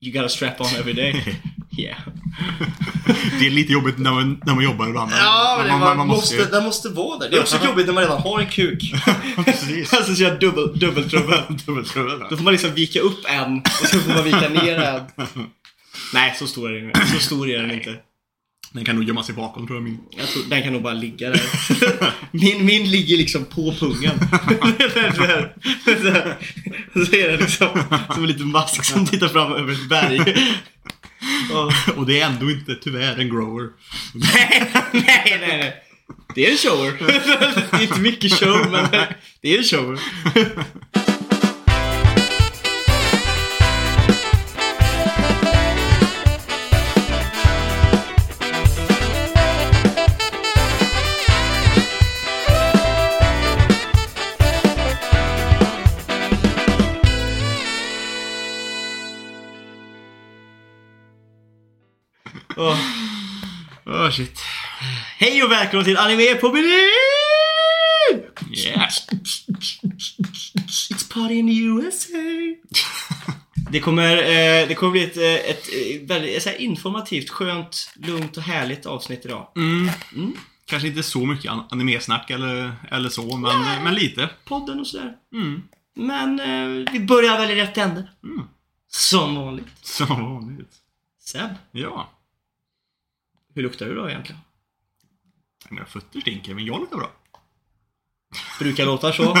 You gotta strap on every day. Yeah. Det är lite jobbigt när man, när man jobbar ibland. Ja, men man, man, måste, ju- den måste vara där. Det är också jobbigt när man redan har en kuk. Precis. alltså så jag dubbel, dubbeltrubbel. Dubbeltrubbel. Då får man liksom vika upp en och så får man vika ner en. Nej, så stor är den inte. Så stor är den inte. Den kan nog gömma sig bakom tror jag min. Jag tror, den kan nog bara ligga där. Min, min ligger liksom på pungen. så är den liksom som en liten mask som tittar fram över ett berg. Och, Och det är ändå inte tyvärr en grower. nej, nej, nej, nej. Det är en shower. Det är inte mycket show, men det är en shower. Åh. Oh shit. Hej och välkomna till Anime på menyn! Yeah. It's party in the USA. Det kommer, eh, det kommer bli ett, eh, ett, eh, väldigt så här informativt, skönt, lugnt och härligt avsnitt idag. Mm. Mm. Kanske inte så mycket an- animesnack eller, eller så, men, men lite. Podden och sådär. Mm. Men eh, vi börjar väl i rätt ände. Mm. Som vanligt. Som vanligt. Seb, Ja. Hur luktar du då egentligen? Mina fötter stinker, men jag luktar bra. Brukar låta så.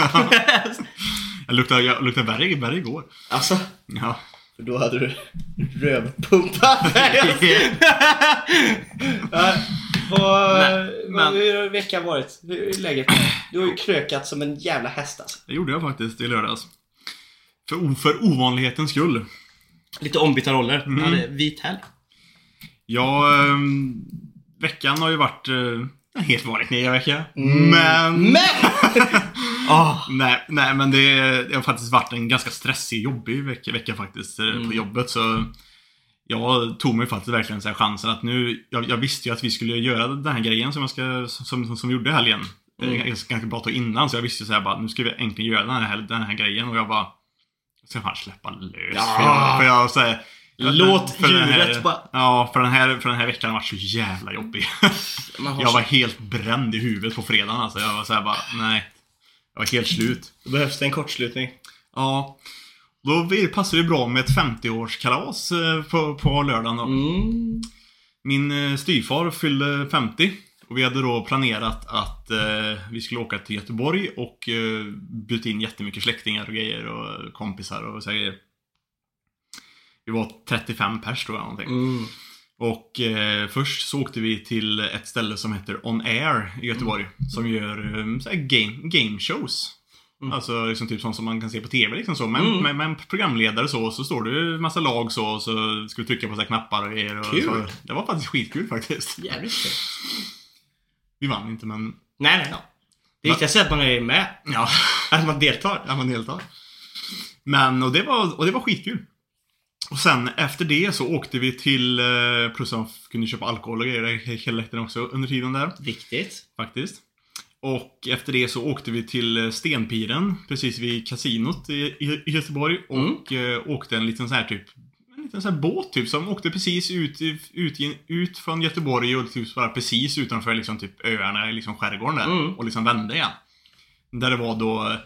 Jag luktar, jag luktar värre, värre igår. alltså, Ja. för då hade du rövpumpat. Vad, Men- vad, men- hur har veckan varit? Hur är läget? Du har ju krökat som en jävla häst alltså. Det gjorde jag faktiskt i lördags. För, för ovanlighetens skull. Lite ombytta roller. Mm. Jag hade vit helg. Ja, ehm, veckan har ju varit eh, en helt vanlig knegarvecka. Men... Men! Ah, Nej, nej, men det, det har faktiskt varit en ganska stressig, jobbig vecka, vecka faktiskt eh, Mm. på jobbet. Så jag tog mig faktiskt verkligen så chansen att nu, jag, jag visste ju att vi skulle göra den här grejen som jag ska, som, som, som vi gjorde i helgen. Mm. Mm. Ganska bra tag innan, så jag visste ju så här bara, nu ska vi äntligen göra den här, den här grejen. Och jag bara, jag ska fan släppa lös. Ja. För jag, för jag så här, Låt för den här- djuret bara- Ja, för den, här, för den här veckan har varit så jävla jobbig. jag var helt bränd i huvudet på fredagen alltså. Jag var så här bara, nej. Jag var helt slut. Då behövs det en kortslutning. Ja. Då passar det bra med ett 50-årskalas eh, på, på lördagen då. Mm. Min eh, styvfar fyllde 50. Och vi hade då planerat att eh, vi skulle åka till Göteborg och eh, bjuda in jättemycket släktingar och grejer och kompisar och så grejer. Vi var 35 pers tror jag någonting. Mm. Och eh, först så åkte vi till ett ställe som heter On Air i Göteborg. Som gör eh, så game, game shows. Mm. Alltså liksom typ sånt som man kan se på TV liksom så. Med, Mm. med, med en programledare så, så står det en massa lag så och så ska vi trycka på så knappar och grejer. Och Kul. Så. Det var faktiskt skitkul faktiskt. Jävligt kul. Vi vann inte men Nej, nej. Det viktigaste är att man är med. ja, Att man deltar. ja man deltar. Men och det var, och det var skitkul. Och sen efter det så åkte vi till, eh, plus att kunde köpa alkohol och grejer hela läktaren också under tiden där. Viktigt. Faktiskt. Och efter det så åkte vi till eh, Stenpiren, precis vid kasinot i, Göteborg. Och eh, åkte en liten sån här typ, en liten sån här båt typ, som åkte precis ut, ut, ut från Göteborg och typ bara precis utanför liksom typ öarna i liksom skärgården där. Mm. Och liksom vände igen. Där det var då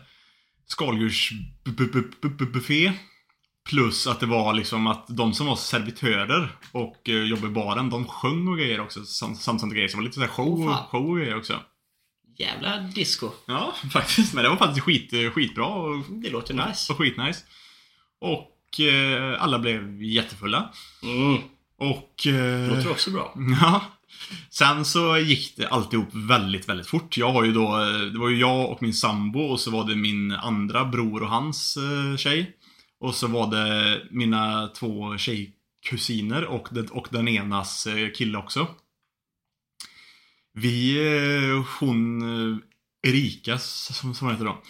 skaldjursbuffé. Plus att det var liksom att de som var servitörer och eh, jobbade i baren, de sjöng och grejer också. Samt, sånt grejer. Så det var lite så här show, Åh, fan. show och grejer också. Jävla disco. Ja, faktiskt. Men det var faktiskt skit, skitbra och, Det låter nice. och skitnice. Och eh, alla blev jättefulla. Mm. Och... Eh, Låter också bra. Ja. Sen så gick det alltihop väldigt, väldigt fort. Jag har ju då, eh, det var ju jag och min sambo och så var det min andra bror och hans eh, tjej. Och så var det mina två tjejkusiner och, det, och den enas eh, kille också. Vi, eh, hon, eh, Erika som, som hon heter då.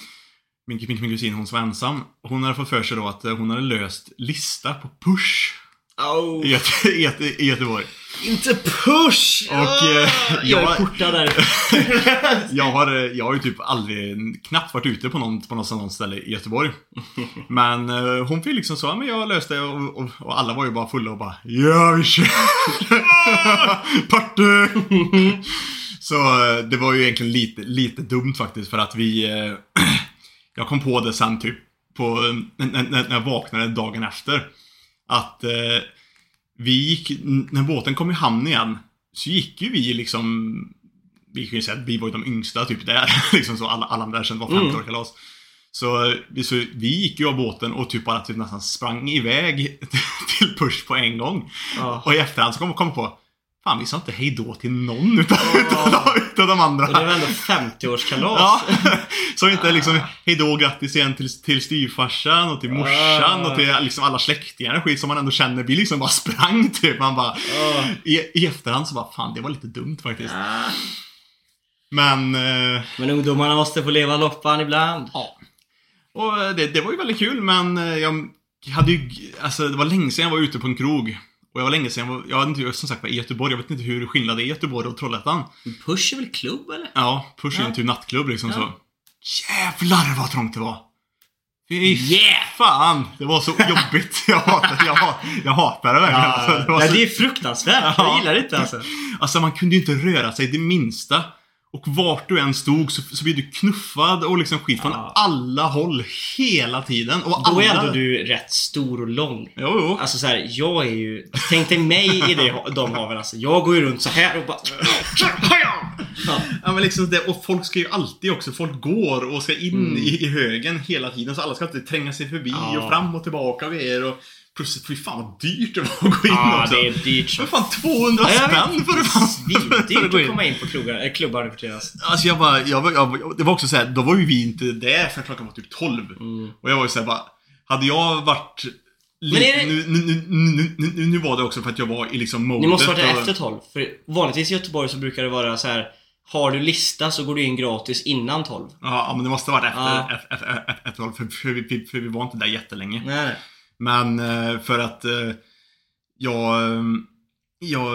Min, min, min kusin, hon som var ensam. Hon hade fått för sig då att hon hade löst lista på push Oh. i, Göte, i, Göte, i Göteborg. Inte push! Och, eh, jag är jag- portad där. Jag har, eh, jag har ju typ aldrig, knappt varit ute på någon, på något ställe i Göteborg. Men eh, hon fick liksom så, "Ja, men jag löste det och, och, och alla var ju bara fulla och bara Ja, vi kör! Party! så eh, det var ju egentligen lite, lite dumt faktiskt för att vi eh, Jag kom på det sen typ på, när, när när jag vaknade dagen efter. Att eh, vi gick, när båten kom i hamn igen så gick ju vi liksom vi kan ju säga att vi var ju de yngsta typ där. liksom så alla, alla där sen var 50 år kalas. Så, vi- så vi gick ju av båten och typ bara typ nästan sprang iväg till Push på en gång. Ja. Och i efterhand så kom jag på Fan vi sa inte hej då till någon utav, utav, utav de andra. Och det var ändå 50-årskalas. Ja. Så inte liksom hej då grattis igen till, till styvfarsan och till morsan Ah. och till liksom alla släktingar och skit som man ändå känner. Vi liksom bara sprang typ. Man bara Ja. i, I efterhand så bara fan det var lite dumt faktiskt. Ah. Men eh, Men ungdomarna måste få leva loppan ibland. Ja. Och eh, det, det var ju väldigt kul men eh, jag hade ju, alltså det var länge sedan jag var ute på en krog. Och jag var länge sedan jag var, jag hade inte, som sagt var i Göteborg, jag vet inte hur skillnad det är i Göteborg och Trollhättan. Push är väl klubb eller? Ja, Push är Ja. en typ nattklubb liksom Ja. så. Jävlar vad trångt det var! Fy Yeah! fan! Det var så jobbigt. Jag hatar, jag, hat- jag hatar det verkligen. Alltså, det så, det är fruktansvärt. Jag Ja. gillar det inte alltså. alltså man kunde ju inte röra sig det minsta. Och vart du än stod så, så blev du knuffad och liksom skit från Ja. alla håll hela tiden. Och Då är alla... ändå du rätt stor och lång. Jo, jo. Alltså så här, jag är ju... Tänk dig mig i det, de haven alltså. Jag går ju runt så här och bara... Ja. Ja men liksom det, och folk ska ju alltid också, folk går och ska in i, i högen hela tiden så alla ska alltid tränga sig förbi Mm. Ja. och fram och tillbaka och grejer och plus fy fan vad dyrt det var att gå in Ja, också. det är dyrt. För fan 200 Ja, spänn för att fan Svindyrt att komma in på krogar, eller klubbar nu för tiden. alltså. Jag bara, jag, var- jag, det var också så här, då var ju vi inte där för klockan var typ 12. Mm. Och jag var ju såhär bara, hade jag varit lite, det- nu, nu, nu, nu, var det också för att jag var i liksom modet. Ni måste varit där och- efter 12. För vanligtvis i Göteborg så brukar det vara så här. Har du lista så går du in gratis innan 12. Ja, men det måste varit efter, Ja. efter, efter, efter, efter, för, för, vi- för, vi var inte där jättelänge. Nej. Men eh, för att eh, jag, eh, jag...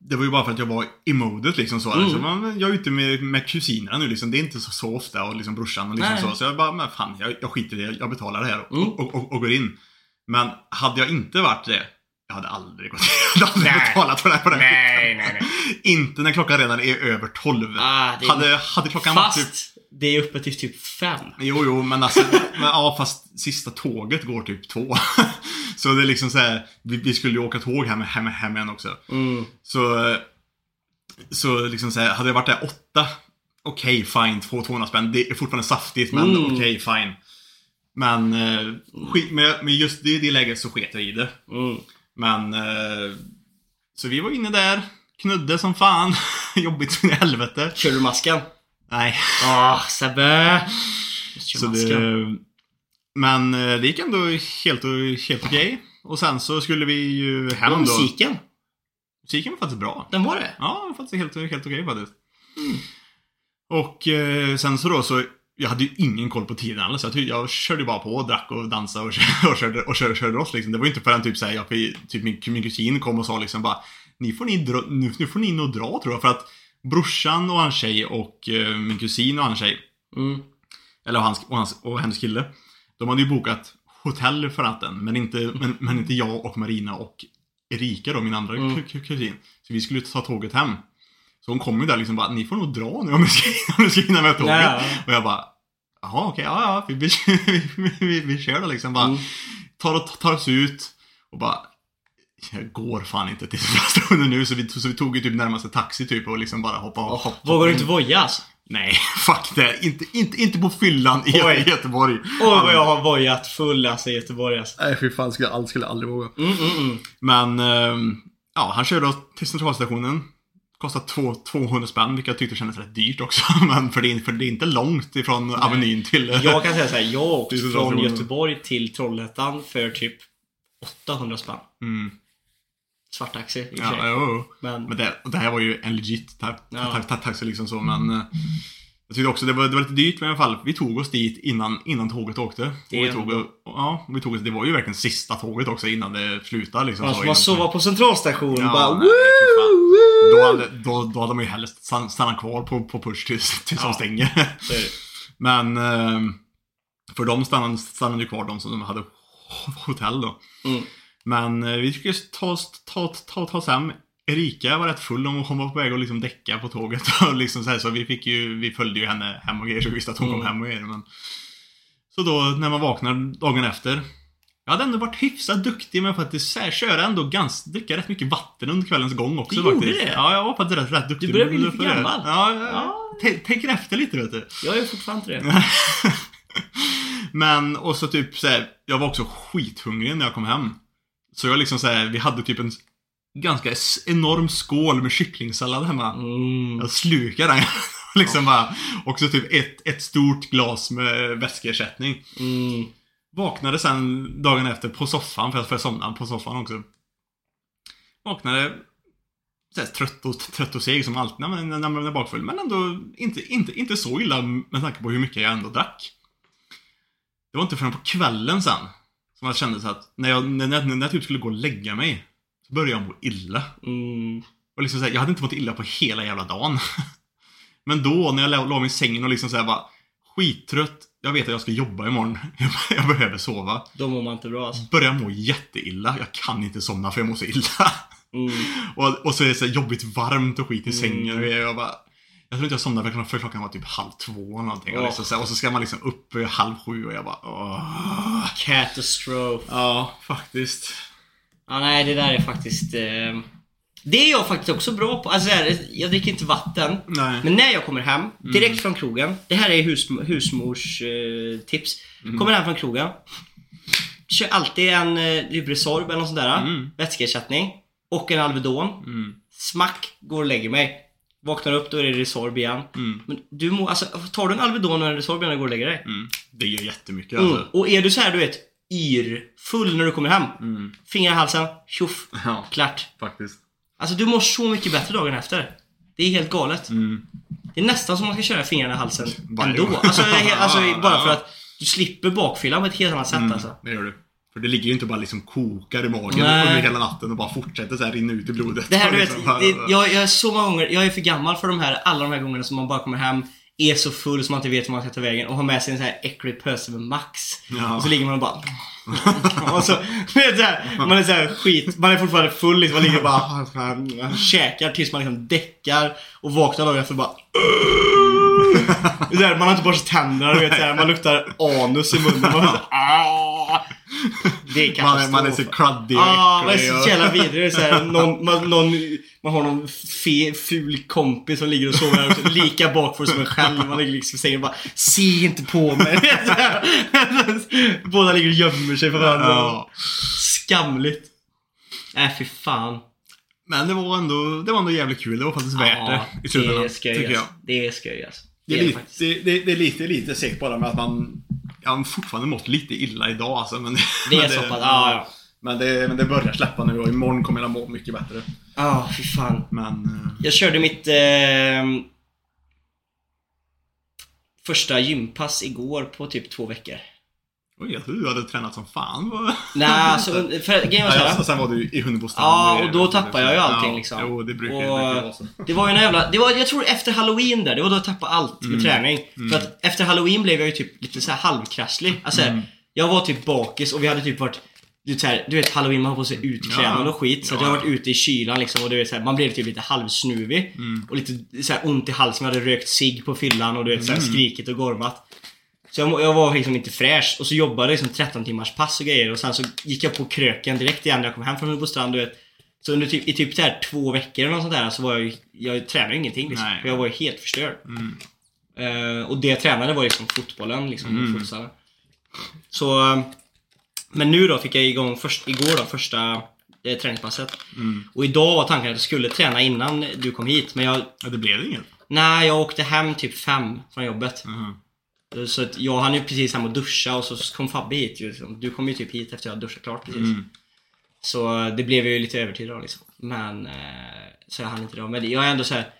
Det var ju bara för att jag var i modet liksom så. Mm. Alltså, man, jag är ute med, med kusinerna nu liksom. Det är inte så, så ofta och liksom brorsan och liksom Nej. så. Så jag bara, men fan, jag, jag skiter i det. Jag betalar det här och, Mm. och, och, och går in. Men hade jag inte varit det, jag hade aldrig gått Jag hade aldrig Nej. betalat för det här på den Nej, nej, nej. Inte när klockan redan är över 12. Ah, är... Hade, hade klockan varit typ Fast det är uppe till typ 5. Jo, jo, men alltså, men, ja, fast sista tåget går typ två. så det är liksom så här, vi, vi skulle ju åka tåg hem, hem, hem igen också. Mm. Så, så liksom så här, hade jag varit där åtta, okej, fine, två 200 spänn. Det är fortfarande saftigt, men Mm. okej, fine. Men, eh, skit, men, men just i det läget så sket jag i det. Mm. Men, eh, så vi var inne där, knudde som fan. Jobbigt som i helvete. Kör du masken? Nej. Ah, Sebbe! Så det, men eh, det gick ändå helt, helt okej. Och sen så skulle vi ju hem då. musiken? Musiken var faktiskt bra. Den var det? Ja, den var faktiskt helt, helt okej faktiskt. Och eh, sen så då så, jag hade ju ingen koll på tiden alls. Jag, jag körde bara på och drack och dansade och, körde- och körde, och körde, körde oss liksom. Det var ju inte förrän typ såhär, jag, typ min, min kusin kom och sa liksom bara Ni får ni dra, nu, nu får ni nog dra tror jag. För att brorsan och hans tjej och eh, min kusin och hans tjej Mm. eller hans, och, hans, och hennes kille. De hade ju bokat hotell för natten, men inte, men, men inte jag och Marina och Erika då, min andra Mm. ku- ku- kusin. Så vi skulle ta tåget hem. Så hon kom ju där liksom bara, ni får nog dra nu om ni ska, om ni ska hinna med tåget. Ja. Och jag bara, jaha okej, ja ja, vi, vi, vi, vi, vi kör då liksom. Bara, Mm. tar, och- tar oss ut och bara, jag går fan inte till stationen nu. Så vi, så vi tog ju typ närmaste taxi typ och liksom bara hoppa, Oh, hoppa vågar du inte voja alltså? Nej, fuck det. Inte, inte, inte på fyllan i Oj. Göteborg. Oj vad jag har vojat full alltså i Göteborg alltså. Nej, fy fan. Skulle, allt skulle jag aldrig våga. Mm, mm, mm. Men, ehm, ja, han körde oss till centralstationen. Kostade två- 200 spänn, vilket jag tyckte kändes rätt dyrt också. Men för det, är- för det är inte långt ifrån Avenyn till... Jag kan säga såhär, jag har åkt Det är så från. Göteborg till Trollhättan för typ 800 spänn. Mm, Svarttaxi i och ja, sig. jo. Men, Men det, och det här var ju en legit ta- ta- ta- ta- taxi liksom så, men... eh, Jag tyckte också det var, det var lite dyrt, men i alla fall, vi tog oss dit innan, innan tåget åkte. Och vi tog, ändå- ja, vi tog oss, det var ju verkligen sista tåget också innan det slutade liksom. Man så får man sova på centralstation Ja, bara nej, Då hade, då, då hade man ju hellre stan- stannat kvar på, på Push tills, tills Ja. de stänger. Men eh, för de stannade, stannade ju kvar, de som hade hotell då. Mm. Men eh, vi fick ta oss, ta, ta, ta oss hem. Erika var rätt full, hon hon var på väg att liksom däcka på tåget. Och liksom så, här, så vi fick ju, vi följde ju henne hem och grejer, så vi visste att hon kom Mm. hem och grejer. Men... Så då, när man vaknar dagen efter. Jag hade ändå varit hyfsat duktig med att här, köra ändå ganska, dricka rätt mycket vatten under kvällens gång också Du gjorde faktiskt. det? Ja, jag var faktiskt rätt, rätt duktig. Du börjar bli lite gammal. Ja, jag, Ja. tänker efter lite vet du. Jag är fortfarande inte det. Men, och så typ så här, jag var också skithungrig när jag kom hem. Så jag liksom så här, vi hade typ en ganska enorm skål med kycklingsallad hemma. Mm. Jag slukade den. liksom bara, också typ ett, ett stort glas med vätskeersättning. Mm. Vaknade sen dagen efter på soffan, för jag, för jag somnade på soffan också. Vaknade så här, trött, och, trött och seg som alltid när man, när man är bakfull. Men ändå inte, inte, inte så illa med tanke på hur mycket jag ändå drack. Det var inte förrän på kvällen sen som jag kände så att när jag, när, när, när jag typ skulle gå och lägga mig så började jag må illa. Mm. Och liksom så här, jag hade inte mått illa på hela jävla dagen. Men då, när jag la, la mig i sängen och liksom så här bara skittrött. Jag vet att jag ska jobba imorgon. Jag, jag behöver sova. Då mår man inte bra alltså. Börjar må jätteilla. Jag kan inte somna för jag mår så illa. Mm. Och, och så är det så jobbigt varmt och skit i Mm. sängen. Och jag bara... Jag tror inte jag somnade för, för klockan var typ halv två någonting. Och, Åh. liksom, så och så ska man liksom upp halv sju och jag bara... Åh. Catastrophe. Ja, faktiskt. Ja, nej, det där är faktiskt... Eh... Det är jag faktiskt också bra på. Alltså, här, jag dricker inte vatten. Nej. Men när jag kommer hem, direkt från krogen. Det här är hus, husmors eh, tips. Kommer hem från krogen. Kör alltid en eh, typ Resorb eller något sånt där. Mm. Vätskeersättning. Och en Alvedon. Mm. Smack, går och lägger mig. Vaknar upp, då är det Resorb igen. Mm. Men du må, alltså, tar du en Alvedon och en Resorb innan du går och lägger dig? Mm. Det gör jättemycket Mm. alltså. Och är du så här, du vet, yrfull när du kommer hem. Mm. Fingrar i halsen, tjoff, Ja, klart. faktiskt. Alltså du mår så mycket bättre dagen efter. Det är helt galet. Mm. Det är nästan som man ska köra fingrarna i halsen ändå. Alltså, alltså bara för att du slipper bakfyllan på ett helt annat sätt Mm, alltså. Det gör du. För det ligger ju inte bara liksom kokar i magen Nej. under hela natten och bara fortsätter så här rinna ut i blodet. Det här du vet, Liksom bara- det, jag, jag är så många gånger, jag är för gammal för de här, alla de här gångerna som man bara kommer hem, är så full som man inte vet hur man ska ta vägen och har med sig en sån här äcklig pöse med Max. Ja. Och så ligger man och bara... och så, vet, så här, man är så här skit, man är fortfarande full liksom, man ligger och bara käkar tills man liksom däckar och vaknar dagen efter och bara... Där, man har inte borstat tänderna, du vet, så här, man luktar anus i munnen. Man, så, här. Det är man, är, man är så katastrof. cruddy och Ja, man är äcklig så jävla vidrig. Så här, någon, man, någon, man har någon fe, ful kompis som ligger och sover här och lika bakfull som en själv. Man ligger liksom i sängen och bara Se inte på mig. Båda ligger och gömmer sig för varandra. Ja. Skamligt. Nej, fy fan. Men det var ändå, det var ändå jävligt kul. Det var faktiskt värt Ja, det i slutändan. Det är skoj tycker jag. alltså. Det är skoj alltså. Det är, det lite, det, det, det är lite, lite segt bara med att man... Jag har fortfarande mått lite illa idag alltså. Men Det är men så pass. Ja, ja. Men det, men det börjar släppa nu och imorgon kommer jag må mycket bättre. Ja, fy fan. Men... eh, Jag körde mitt eh, första gympass igår på typ två veckor. Oj, jag trodde du hade tränat som fan. Nej, alltså, för grejen var så Ja, och sen var du i Hunnebostrand. Ja, och då tappar jag ju allting, ja, liksom. Jo, det brukar, Och- det brukar vara så. Det var ju en jävla, det var, jag tror efter halloween där, det var då jag tappade allt med träning. För att efter halloween blev jag ju typ lite så här halvkrasslig. Alltså, jag var typ bakis och vi hade typ varit du så här, du vet halloween, man har på sig utklädnad Ja. och skit. Så att Ja. jag har varit ute i kylan liksom och du vet, så här, man blev typ lite halvsnuvig. Och lite så här, ont i halsen, jag hade rökt cigg på fyllan och du vet, så här, skrikit och gormat. Så jag, jag var liksom inte fräsch och så jobbade liksom 13 timmars pass och grejer och sen så gick jag på kröken direkt igen när jag kom hem från Hunnebostrand du vet. Så under typ, i typ här två veckor eller något sånt där så var jag jag tränade ingenting liksom. Nej. För jag var ju helt förstörd. Mm. Eh, och det jag tränade var liksom fotbollen liksom, och futsalen. Så, men nu då fick jag igång först, igår då, första eh, träningspasset. Mm. Och idag var tanken att jag skulle träna innan du kom hit, men jag, Ja, det blev inget. nej jag åkte hem typ fem från jobbet. Mhm. Så att jag hann ju precis hem och duscha och så kom Fabbe hit ju. liksom. Du kom ju typ hit efter jag duschat klart precis. Mm. Så det blev jag ju lite övertid av liksom. Men, eh, så jag hann inte det. Men jag är ändå så här.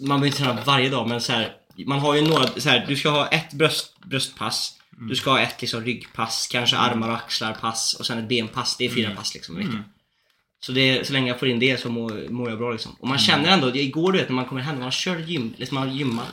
Man behöver inte träna varje dag men så här. man har ju några, så här, du ska ha ett bröst, bröstpass. Mm. Du ska ha ett liksom ryggpass, kanske armar och axlar pass och sen ett benpass. Det är fyra pass liksom i veckan. Så, det, så länge jag får in det så mår, mår jag bra liksom. Och man känner ändå, igår du vet när man kommer hem, man kör gym, liksom man gymmar.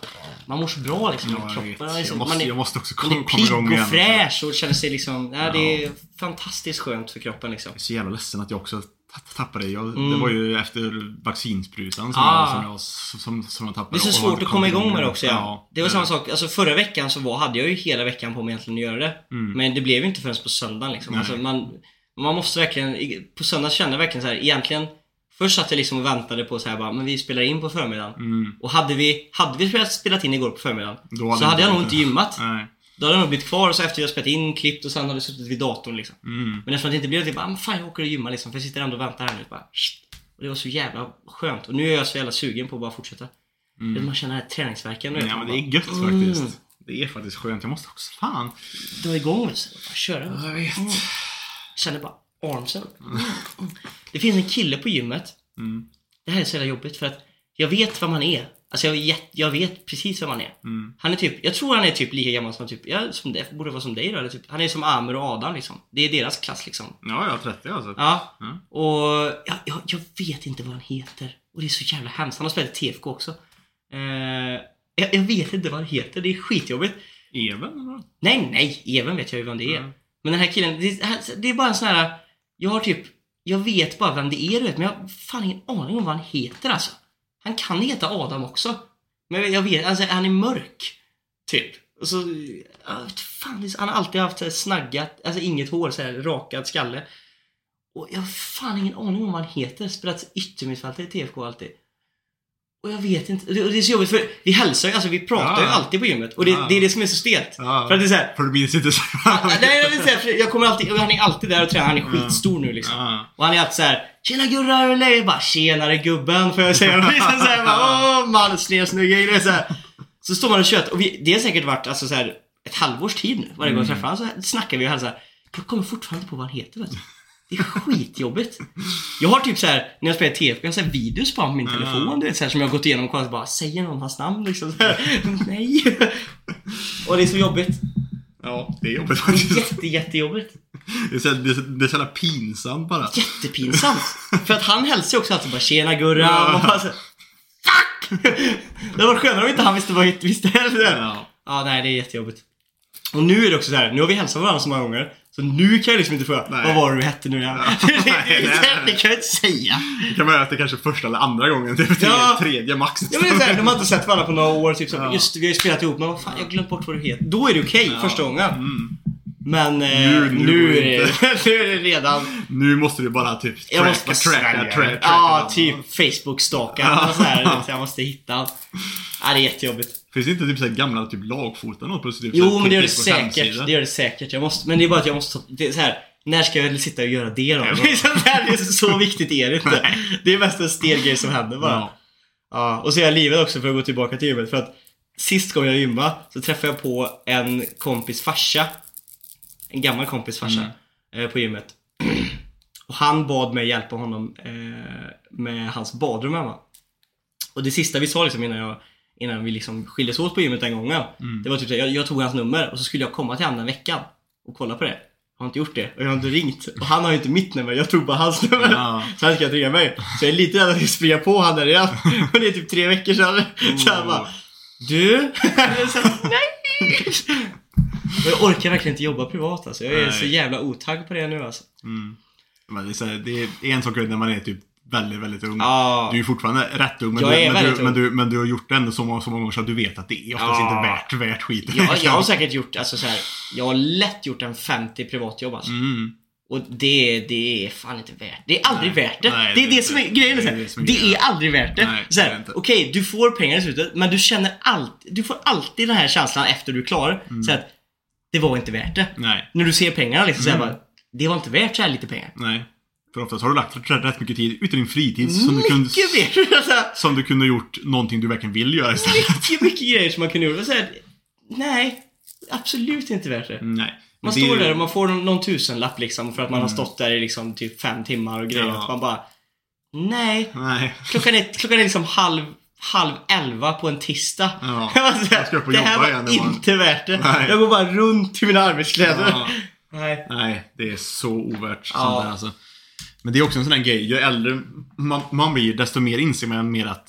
Man mår så bra liksom. Ja, kroppen. Liksom, Jag måste, man är, jag måste också man komma, är komma igång pigg igen. och fräsch och känner sig liksom, ja, det är fantastiskt skönt för kroppen liksom. Jag är så jävla ledsen att jag också ta- tappade. Jag, Mm. Det var ju efter vaccinsprutan som, Ah. jag, som, jag, som, som jag tappade. Det är så svårt att komma igång med det också ja. Ja, Det var samma sak, alltså förra veckan så var, hade jag ju hela veckan på mig egentligen att göra det. Mm. Men det blev ju inte förrän på söndagen liksom. Nej. Alltså, man, man måste verkligen, på söndag kände jag verkligen så här, egentligen Först satt jag liksom och väntade på så här bara, men vi spelar in på förmiddagen. Mm. Och hade vi, hade vi spelat, spelat in igår på förmiddagen Då hade så hade jag nog inte- gymmat. Nej. Då hade jag nog blivit kvar och så efter jag spelat in, klippt och sen hade jag suttit vid datorn liksom. Mm. Men eftersom det inte blev det, bara, men fan jag åker och gymmar liksom. För jag sitter ändå och väntar här nu. Bara, och det var så jävla skönt. Och nu är jag så jävla sugen på att bara fortsätta. Mm. Man känner den här träningsvärken. Ja, men det är gött Mm. faktiskt. Det är faktiskt skönt. Jag måste också, fan. dra igång köra. Jag vet. Mm. Känner bara armsen. Mm. Det finns en kille på gymmet. Mm. Det här är så jävla jobbigt för att jag vet vad man är. Alltså jag vet, jag vet precis vad man är. Mm. Han är typ, jag tror han är typ lika gammal som typ, ja, som det, borde vara som dig då. Eller typ, han är som Amer och Adam liksom. Det är deras klass liksom. Ja, jag är 30 alltså. Ja. Ja. Och jag, jag, jag vet inte vad han heter. Och det är så jävla hemskt. Han har spelat TFK också. Eh, jag, jag vet inte vad han heter. Det är skitjobbigt. Even eller? Nej, nej. Even vet jag ju vem det är. Mm. Men den här killen, det, det är bara en sån här... Jag har typ... Jag vet bara vem det är du vet, men jag har fan ingen aning om vad han heter alltså. Han kan heta Adam också. Men jag vet, alltså han är mörk. Typ. Och så... jag vet fan, han har alltid haft så här snaggat, alltså inget hår, så här rakad skalle. Och jag har fan ingen aning om vad han heter. Spelat yttermittfältare i TFK alltid. Och jag vet inte. Och det är så jobbigt för vi hälsar ju, alltså vi pratar ju Ja. alltid på gymmet. Och det, Ja. det är det som är så stelt. Ja. För att det är så här, För du minns inte så Nej jag vill säga, jag kommer alltid, han är alltid där och tränar, han är skitstor nu liksom. Och han är alltid såhär Tjena gurra, hur är? Jag bara Tjenare gubben, får jag säga. Och liksom så här, bara, Åh man, det är så, här. så står man och kör och vi, det har säkert varit alltså så här, ett halvårs tid nu. Varje gång jag träffar honom så snackar vi och hälsar. Jag kommer fortfarande inte på vad han heter vet du. Det är skitjobbigt. Jag har typ så här när jag spelar TFB, jag har så här videos på min telefon du vet så här, som jag har gått igenom och kollat bara Säger någon hans namn liksom? Så här, Nej. Och det är så jobbigt. ja, det är jobbigt Det är faktiskt. jätte, jättejobbigt. Det är så, det är, så- det är så jävla pinsamt bara. Jättepinsamt. För att han hälsar ju också alltid bara Tjena Gurra. Och man bara så, Fuck! Det var skönare om inte han visste vad jag visste heller. Ja. Ja, nej det är jättejobbigt. Och nu är det också så här, nu har vi hälsat varandra så många gånger. Så nu kan jag liksom inte fråga, Nej. vad var det du hette nu igen? det, kan jag inte säga. Det kan vara att det kanske är första eller andra gången. Typ Ja. tredje max. Ja men det är här, de har inte sett varandra på några år, typ så, Ja. just vi har ju spelat ihop, men vad fan, jag har glömt bort vad du heter. Då är det okej, Ja. första gången. Mm. Men eh, Nu- nu, nu är det nu är det redan Nu måste du bara typ Jag måste tracka, tracka, tracka. Ja, typ Facebook-stalka. Ja. Så jag måste hitta. Ja, det är jättejobbigt. Finns det inte typ så gamla typ lagfoton något på typ Jo, men det gör det säkert. Det gör det säkert. Jag måste, men det är bara att jag måste det är så här. När ska jag sitta och göra det då? Det är så, här, det är så viktigt är det inte. Det är mest en stel grej som händer bara. Ja. Ja, och så är jag livet också för att gå tillbaka till gymmet. För att sist gången jag gymmade så träffade jag på en kompis farsa. En gammal kompis farsa. Eh, på gymmet. Och han bad mig hjälpa honom eh, med hans badrum hemma. Och det sista vi sa liksom innan, jag, innan vi liksom skildes åt på gymmet den gången. Det var typ jag, jag tog hans nummer och så skulle jag komma till honom den veckan och kolla på det. Jag har inte gjort det och jag har inte ringt. Och han har ju inte mitt nummer, jag tog bara hans nummer. Ja. Så han ska ringa mig. Så jag är lite rädd att jag ska springa på han där igen. Och det är typ tre veckor sedan. Så han bara Du? så här, Nej! Och jag orkar verkligen inte jobba privat alltså. Jag är Nej. så jävla otagg på det nu alltså. Mm. Men det, är så här, det är en sak när man är typ väldigt, väldigt ung. Ja. Du är fortfarande rätt ung, men, Jag du, är men, du, men, ung. du, men du har gjort det ändå så många, så många gånger så att du vet att det är oftast Ja. inte värt, värt skiten. Jag, jag har säkert gjort, alltså så här, jag har lätt gjort en 50 privatjobb alltså. Mm. Och det, det är fan inte värt det. är aldrig Nej. värt det. Nej, det är det det som är grejen. det är det är Det är aldrig värt det. Nej. Okej, du får pengar i slutet, men du känner alltid, du får alltid den här känslan efter du är klar. Mm. Så att det var inte värt det. Nej, När du ser pengarna liksom, så Mm. här, bara, det var inte värt så här lite pengar. nej. För oftast har du lagt rätt, mycket tid ute i din fritid som du, kunde, Mycket mer! Alltså, som du kunde gjort någonting du verkligen vill göra istället. mycket, mycket grejer som man kunde. Och Så här, nej, absolut inte värt det. Nej. Man det står där och man får någon, tusenlapp liksom för att man har Mm. stått där i liksom typ fem timmar och grejer. Ja. Man bara, nej. Nej. Klockan är, klockan är liksom halv, halv elva på en tisdag. Ja, var här, och det här var igen imorgon." inte värt det. Nej. Jag går bara runt i mina arbetskläder. Ja. Nej. Nej, det är så ovärt. Ja. Sånt där, alltså. Men det är också en sån där grej. Ju äldre man, man blir, desto mer inser man mer att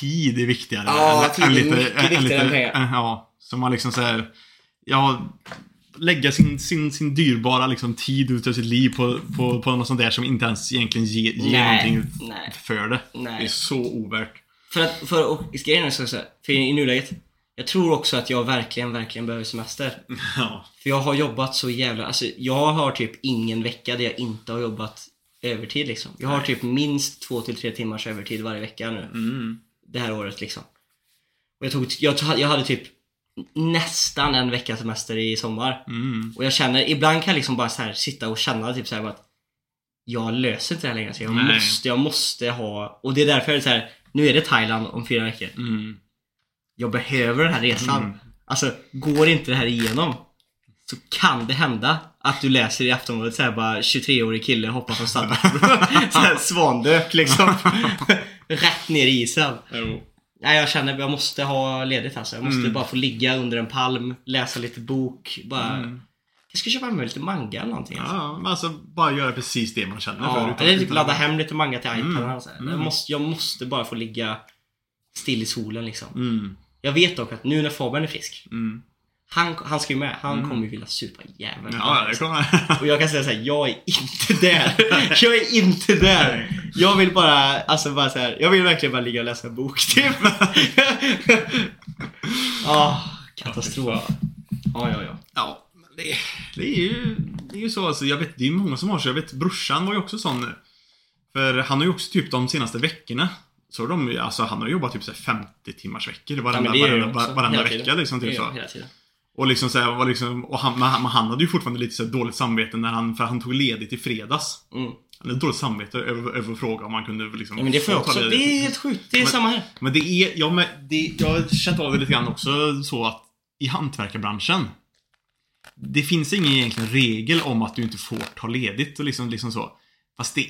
tid är viktigare. Ja, tid är mycket viktigare än pengar. Ja, så man liksom säger Ja, lägga sin, sin, sin dyrbara liksom, tid utav sitt liv på, på, på något sånt där som inte ens egentligen ger, ger någonting nej. för det. Nej. Det är så ovärt. För att, för, och grejen är så så här, för i nuläget, jag tror också att jag verkligen, verkligen behöver semester. Ja. För jag har jobbat så jävla, alltså jag har typ ingen vecka där jag inte har jobbat övertid liksom. Jag har typ minst två till tre timmars övertid varje vecka nu. Mm. Det här året liksom. Och jag, tog, jag, tog, jag hade typ nästan en veckas semester i sommar. Mm. Och jag känner, ibland kan jag liksom bara så här sitta och känna typ så här att jag löser inte det här längre. Så jag Nej. måste, jag måste ha, och det är därför jag är så här, nu är det Thailand om fyra veckor. Mm. Jag behöver den här resan. Mm. Alltså, går inte det här igenom så kan det hända att du läser i Aftonbladet såhär bara 23-årig kille hoppar från såhär svandök liksom. Rätt ner i isen. Jo. Nej, jag känner att jag måste ha ledigt alltså. Jag måste Mm. bara få ligga under en palm, läsa lite bok, bara... Mm. Jag ska köpa med lite manga eller någonting. Alltså. Ja, men alltså bara göra precis det man känner för. Ja, utan- eller typ ladda hem lite manga till iPaden. Mm. och så här. Mm. Jag, måste, jag måste bara få ligga still i solen liksom. Mm. Jag vet dock att nu när Fabian är frisk, Mm. han, han ska ju med. Han kommer ju vilja supa jäveln. Ja, det kommer Och jag kan säga såhär, jag är inte där. Jag är inte där. Jag vill bara, alltså bara så här, jag vill verkligen bara ligga och läsa en bok typ. Ah, katastrof. Ja, ja, ja. Ja, det, det, är ju, det är ju så alltså. Jag vet, det är många som har så. Jag vet, brorsan var ju också sån. För han har ju också typ de senaste veckorna. Så de, alltså han har jobbat typ så här 50 timmars veckor varenda, jag varenda, varenda hela vecka liksom. Typ så. Och liksom så här, var liksom, och han, men han, hade ju fortfarande lite så dåligt samvete när han, för han tog ledigt i fredags. Mm. Han hade dåligt samvete över, över fråga om han kunde liksom Ja, men det får jag också. Det är helt sjukt. Det är Men- samma här. Men det är, ja, men det, jag har känt av det lite grann också så att i hantverkarbranschen det finns ingen egentligen regel om att du inte får ta ledigt och liksom, liksom så. Fast det,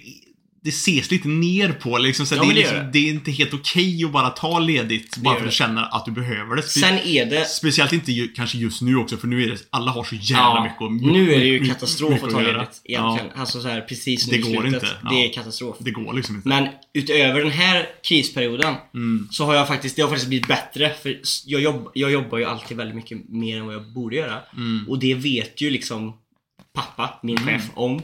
det ses lite ner på. Liksom, så Ja, det, är det liksom, det. det är inte helt okej att bara ta ledigt bara för att det. känna att du behöver det. Spe- Sen är det... Speciellt inte ju, kanske just nu också för nu är det, alla har så jävla mycket och nu är det ju katastrof att ta ledigt egentligen. Alltså så här precis nu Det går slutet. inte. Det Ja. är katastrof. Det går liksom inte. Men utöver den här krisperioden Mm. så har jag faktiskt, det har faktiskt blivit bättre. För jag, jobb, jag jobbar ju alltid väldigt mycket mer än vad jag borde göra. Mm. Och det vet ju liksom pappa, min chef, om.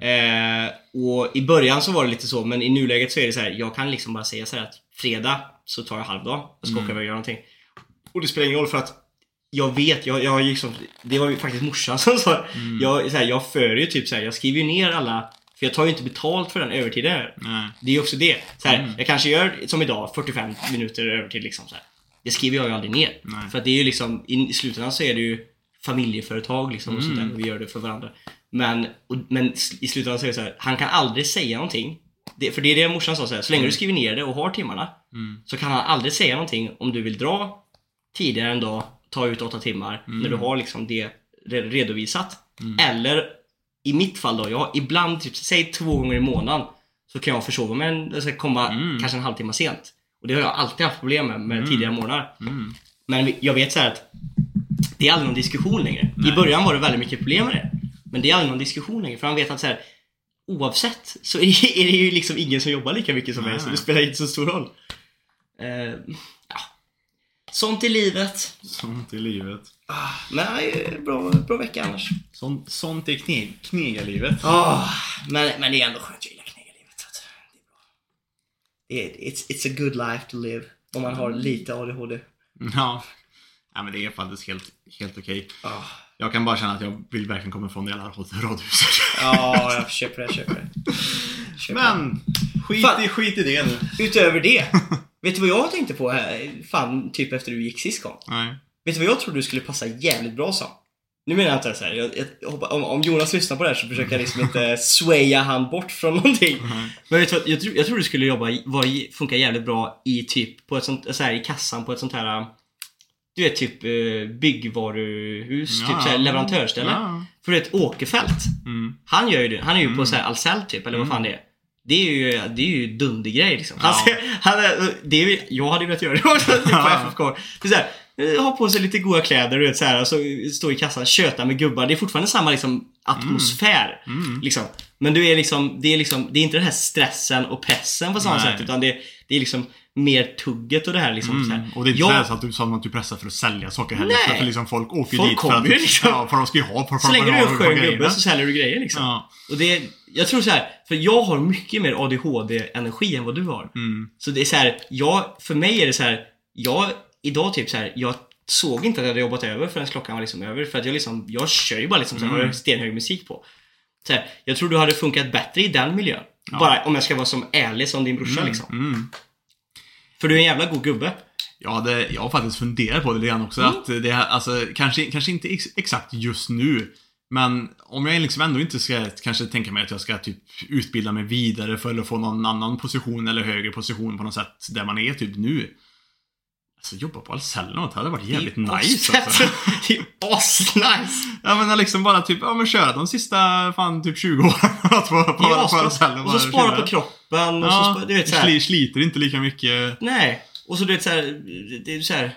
Eh, och i början så var det lite så, men i nuläget så är det så här, jag kan liksom bara säga så här att fredag så tar jag halvdag och ska åka iväg och göra någonting. Och det spelar ingen roll för att jag vet, jag, jag liksom, det var ju faktiskt morsan som sa jag, så här, jag för ju typ så här, jag skriver ju ner alla för jag tar ju inte betalt för den övertiden. Nej. Det är ju också det. Så här, Mm. Jag kanske gör som idag, 45 minuter övertid liksom så här. Det skriver jag ju aldrig ner. Nej. För att det är ju liksom, i slutändan så är det ju familjeföretag liksom och sånt Mm. där. Vi gör det för varandra. Men, och, men i slutändan det så här, han kan aldrig säga någonting. Det, för det är det morsan sa så här, så länge du skriver ner det och har timmarna Mm. så kan han aldrig säga någonting om du vill dra tidigare en dag, ta ut åtta timmar när du har liksom det re- redovisat. Eller i mitt fall då, jag ibland, typ, säg två gånger i månaden så kan jag försova mig, en- alltså komma Mm. kanske en halvtimme sent. Och det har jag alltid haft problem med, med tidigare månader. Mm. Men jag vet så här att det är aldrig någon diskussion längre. I Nej. början var det väldigt mycket problem med det. Men det är aldrig någon diskussion längre. För han vet att så här, oavsett så är det, ju liksom ingen som jobbar lika mycket som mig. Så det spelar inte så stor roll. Eh, ja. Sånt i livet. Sånt i livet. Men eh, bra, bra vecka annars. Sånt, sånt är kne, knegarlivet. Oh, men, men det är ändå skönt. Jag gillar knegarlivet. så Det är bra. Är, it's, it's a good life to live. Om man har lite ADHD. Ja. Ja, men det är faktiskt helt, helt okej. Ah. Jag kan bara känna att jag vill verkligen komma ifrån det jävla rad- radhuset. Ja, jag köper det, köper det. Köper. Men, skit Fan. i, skit i det nu. Utöver det. vet du vad jag tänkte på här? Fan, typ efter du gick sist gång. Nej. Vet du vad jag tror du skulle passa jävligt bra som? Nu menar jag inte så här, jag, jag, hoppas- om, om Jonas lyssnar på det här så försöker jag liksom inte swaya han bort från någonting. Men vet du vad, jag, tror, jag tror du skulle jobba, i- funka jävligt bra i typ, på ett sånt, så här, i kassan på ett sånt här du vet typ eh, byggvaruhus, Ja. typ så här, leverantörsställe. Ja. För du vet Åkerfeldt, Mm. han gör ju det. Han är ju på så här Ahlsell typ, eller vad fan det är. Det är ju, det är ju dundergrej liksom. Ja. Alltså, han, det är, jag hade ju velat göra det också på Ja. FFK. Är så här, eh, ha på sig lite goda kläder vet så här, och så stå i kassan, köta med gubbar. Det är fortfarande samma liksom, atmosfär. Mm. Liksom. Men du är liksom, det är liksom, det är inte den här stressen och pressen på samma Nej. sätt. Utan det, det är liksom mer tugget och det här liksom. Så här. Mm. Och det är inte Jag- så att du, som att du pressar för att sälja saker heller. Nej. För liksom folk åker Folk dit för att... liksom. Ja, för de ska ju ha. För, för Så länge du är att en skön gubbe så säljer du grejer liksom. Ja. Och det, jag tror så här, för jag har mycket mer ADHD-energi än vad du har. Mm. Så det är så här, jag, för mig är det så här, jag, idag typ så här, jag såg inte att jag hade jobbat över förrän klockan var liksom över. För att jag liksom, jag kör ju bara liksom så här, Mm. stenhög musik på. Så här, jag tror du hade funkat bättre i den miljön. Ja. Bara om jag ska vara som ärlig som din brorsa liksom. Mm. För du är en jävla god gubbe. Jag, hade, jag har faktiskt funderat på det lite grann också. Mm. Att det alltså, kanske, kanske inte ex, exakt just nu. Men om jag liksom ändå inte ska kanske tänka mig att jag ska typ utbilda mig vidare för att få någon annan position eller högre position på något sätt där man är typ nu. Alltså jobba på Ahlsells det hade varit jävligt nice alltså. Det är asnice! Ja men liksom bara typ, ja men köra de sista fan typ 20 åren på, på, är på asbra. Ahlsells Och så spara på kroppen och så Ja, spara, du vet så här. sli- sliter inte lika mycket. Nej. Och så du vet så här, det är så här.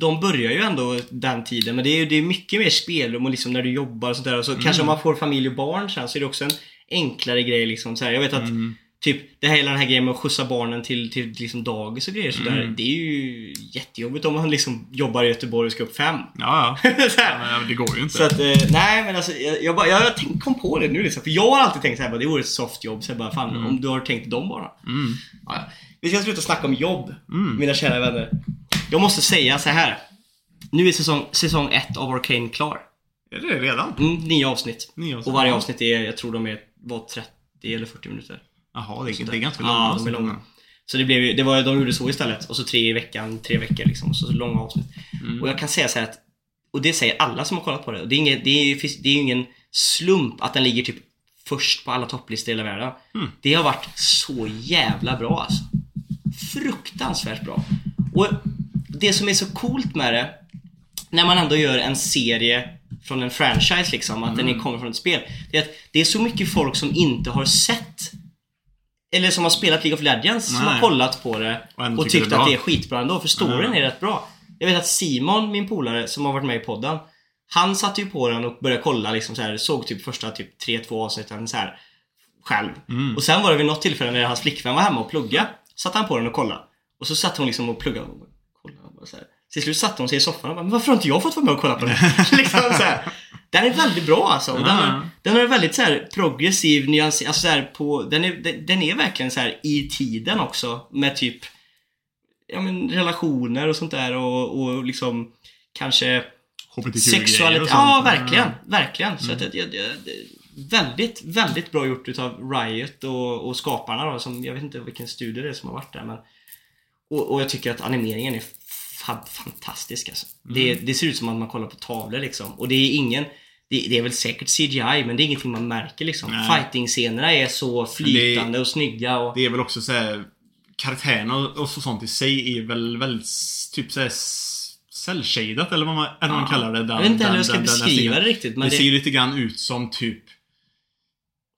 De börjar ju ändå den tiden, men det är ju det är mycket mer spelrum och liksom när du jobbar och sådär. Och så Mm. kanske om man får familj och barn sen så är det också en enklare grej liksom. Så här, jag vet att Mm. Typ det här, hela den här grejen med att skjutsa barnen till, till liksom dagis och grejer sådär. Mm. Det är ju jättejobbigt om man liksom jobbar i Göteborg och ska upp fem. Ja, ja. ja men det går ju inte. Så att, eh, nej men alltså jag, jag, bara, jag tänk, kom på det nu liksom. För jag har alltid tänkt såhär, det vore ett soft jobb. Så jag bara, fan om du har tänkt dem bara. Mm. Ja, ja. Vi ska sluta snacka om jobb, Mm. mina kära vänner. Jag måste säga så här. Nu är säsong, säsong ett av Arcane klar. Är det redan? Mm, nio avsnitt. Nio avsnitt. Och varje avsnitt är, jag tror de är, var 30 eller 40 minuter. Jaha, det, det är ganska Ja, långt. de är långa. Så det blev ju, det var, de gjorde så istället. Och så tre i veckan, tre veckor liksom. Och så, så långa avsnitt. Mm. Och jag kan säga så här att, och det säger alla som har kollat på det. Och det är, inget, det är, det är ju ingen slump att den ligger typ först på alla topplistor i hela världen. Mm. Det har varit så jävla bra alltså. Fruktansvärt bra. Och det som är så coolt med det, när man ändå gör en serie från en franchise liksom, att den Mm. är- kommer från ett spel. Det är att det är så mycket folk som inte har sett eller som har spelat League of Legends som Nej. har kollat på det Och och tyckt det att det är skitbra ändå, för storyn är rätt bra. Jag vet att Simon, min polare, som har varit med i podden Han satte ju på den och började kolla liksom så här, såg typ första typ 3-2 avsnitten så här själv. Mm. Och sen var det vid något tillfälle när hans flickvän var hemma och plugga Satte han på den och kollade. Och så satt hon liksom och pluggade och kollade och bara så här. Till slut satte hon sig i soffan och bara, men varför har inte jag fått vara med och kolla på den? liksom så här. Den är väldigt bra alltså. Och den, har, den har en väldigt så här progressiv nyans, alltså så här på, den är, den, den är verkligen så här i tiden också med typ ja, men relationer och sånt där och, och liksom kanske sexualitet. Ja, verkligen. Verkligen. Så att, jag, jag, väldigt, väldigt bra gjort utav Riot och, och skaparna då, som, jag vet inte vilken studio det är som har varit där men och, och jag tycker att animeringen är fantastisk alltså. Det, det ser ut som att man kollar på tavlor liksom. Och det är ingen det, det är väl säkert CGI men det är ingenting man märker liksom. Nej. Fighting-scenerna är så flytande och snygga och... Det är väl också så här karaktärerna och, sånt i sig är väl väldigt typ såhär cell-shadat eller vad man, eller vad man kallar det. Den, jag vet inte heller hur jag ska den- den- den beskriva stilen. det riktigt men det, det, ser ju lite grann ut som typ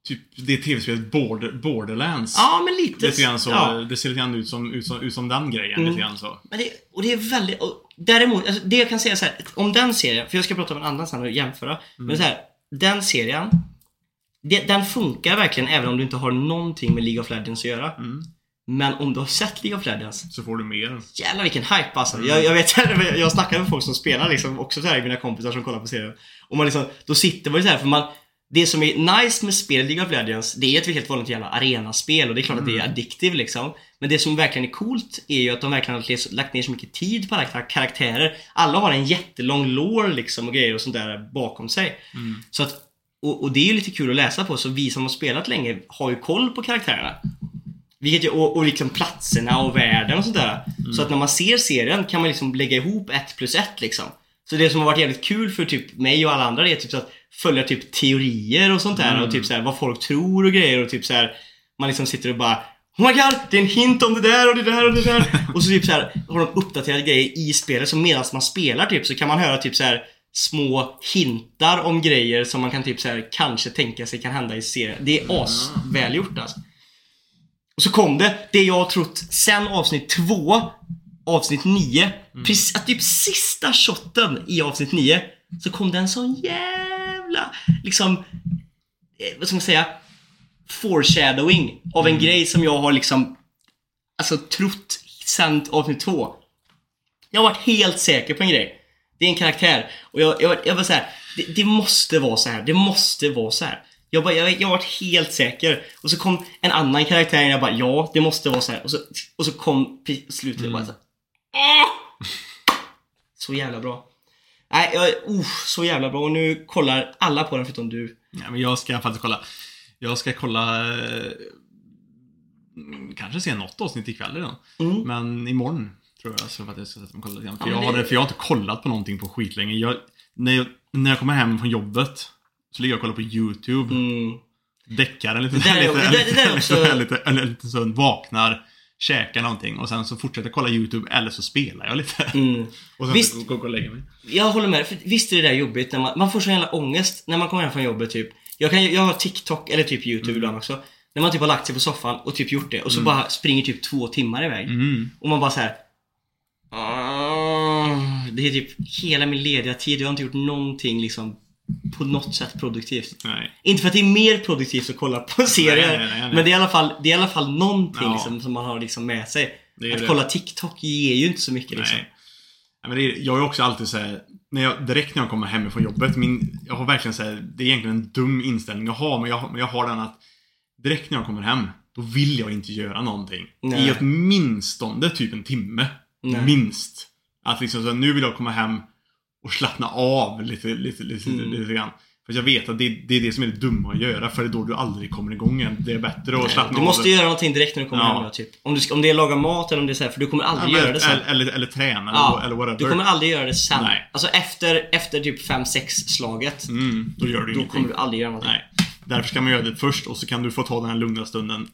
Typ det tv-spelet Border, Borderlands. Ja men lite. Lite grann så. Ja. Det ser lite grann ut som, ut som, ut som den grejen. Mm. Lite grann så. Men det, och det är väldigt, och däremot, alltså det jag kan säga så här, om den serien, för jag ska prata om en annan sen och jämföra. Men så här, den serien, det, den funkar verkligen även om du inte har någonting med League of Legends att göra. Mm. Men om du har sett League of Legends, Så får du mer. jävlar vilken hype alltså. Jag, jag vet, jag snackar med folk som spelar liksom, också så här, mina kompisar som kollar på serien. Och man liksom, då sitter man ju så här, för man det som är nice med spel League of Legends, det är ett helt vanligt jävla arenaspel och det är klart att det är addictive liksom. Men det som verkligen är coolt är ju att de verkligen har lagt ner så mycket tid på alla kar- karaktärer. Alla har en jättelång lore liksom och grejer och sånt där bakom sig. Så att, och, och det är ju lite kul att läsa på, så vi som har spelat länge har ju koll på karaktärerna. Vilket ju, och, och liksom platserna och världen och sånt där. Så att när man ser serien kan man liksom lägga ihop ett plus ett liksom. Så det som har varit jävligt kul för typ mig och alla andra är typ så att följa typ teorier och sånt där och typ så här vad folk tror och grejer och typ så här man liksom sitter och bara Oh my god, det är en hint om det där och det där och det där. och så typ så här har de uppdaterade grejer i spelet så medan man spelar typ så kan man höra typ så här små hintar om grejer som man kan typ så här kanske tänka sig kan hända i serien. Det är asvälgjort alltså. Och så kom det, det jag har trott sen avsnitt två, avsnitt nio, precis, att typ sista shotten i avsnitt nio, så kom det en sån jävla, liksom, eh, vad ska man säga, foreshadowing av en grej som jag har liksom, alltså trott sen avsnitt två. Jag har varit helt säker på en grej. Det är en karaktär. Och jag, jag, jag var så här, det, det måste vara så här. Det måste vara så här. Jag, bara, jag, jag varit helt säker. Och så kom en annan karaktär och jag bara, ja, det måste vara så här. Och så, och så kom slutet och bara så här, Så jävla bra. Nej, jag, uh, så jävla bra. Och nu kollar alla på den förutom du. Ja, men jag ska faktiskt kolla. Jag ska kolla... eh, mm, Kanske se något avsnitt ikväll redan. Mm. Men imorgon tror jag så att jag ska sätta mig och kolla lite grann. För, Ja, jag har, det- för jag har inte kollat på någonting på skitlänge. Jag, när, jag, när jag kommer hem från jobbet så ligger jag och kollar på YouTube. Mm. Däckar en liten, Det där är- lite, lite, lite, lite käkar någonting och sen så fortsätter jag kolla YouTube eller så spelar jag lite. Mm. Och sen Visst. så går jag och lägger mig. Jag håller med. För visst är det där jobbigt när man, man får så jävla ångest när man kommer hem från jobbet typ. Jag, kan, jag har TikTok eller typ YouTube Mm. ibland också. När man typ har lagt sig på soffan och typ gjort det och så bara springer typ två timmar iväg. Mm. Och man bara så här. "Ah, Det är typ hela min lediga tid. Jag har inte gjort någonting liksom på något sätt produktivt. Nej. Inte för att det är mer produktivt att kolla på serier. nej, nej. Men det är i alla fall, det är i alla fall någonting Ja. liksom, som man har liksom med sig. Att det. kolla TikTok ger ju inte så mycket liksom. Men är, jag är också alltid så här, när jag, direkt när jag kommer hem från jobbet, min, jag har verkligen så här, det är egentligen en dum inställning jag har, men jag, har- men jag har den att direkt när jag kommer hem, då vill jag inte göra någonting. Nej. I åtminstone typ en timme. Nej. Minst. Att liksom så här, nu vill jag komma hem och slappna av lite, lite, lite, Mm. lite grann. För jag vet att det, det är det som är det dumma att göra, för det är då du aldrig kommer igång igen. Det är bättre att slappna Du av. måste göra någonting direkt när du kommer Ja. hem då, typ. Om, du om det är laga mat eller om det är så här, för du kommer Ja, aldrig men- göra det sen. eller, eller, eller träna, Ja, eller, eller whatever. du kommer aldrig göra det sen. Nej. Alltså efter, efter typ 5-6 slaget. Mm, då gör du Då ingenting. kommer du aldrig göra någonting. Nej. Därför ska man göra det först och så kan du få ta den här lugna stunden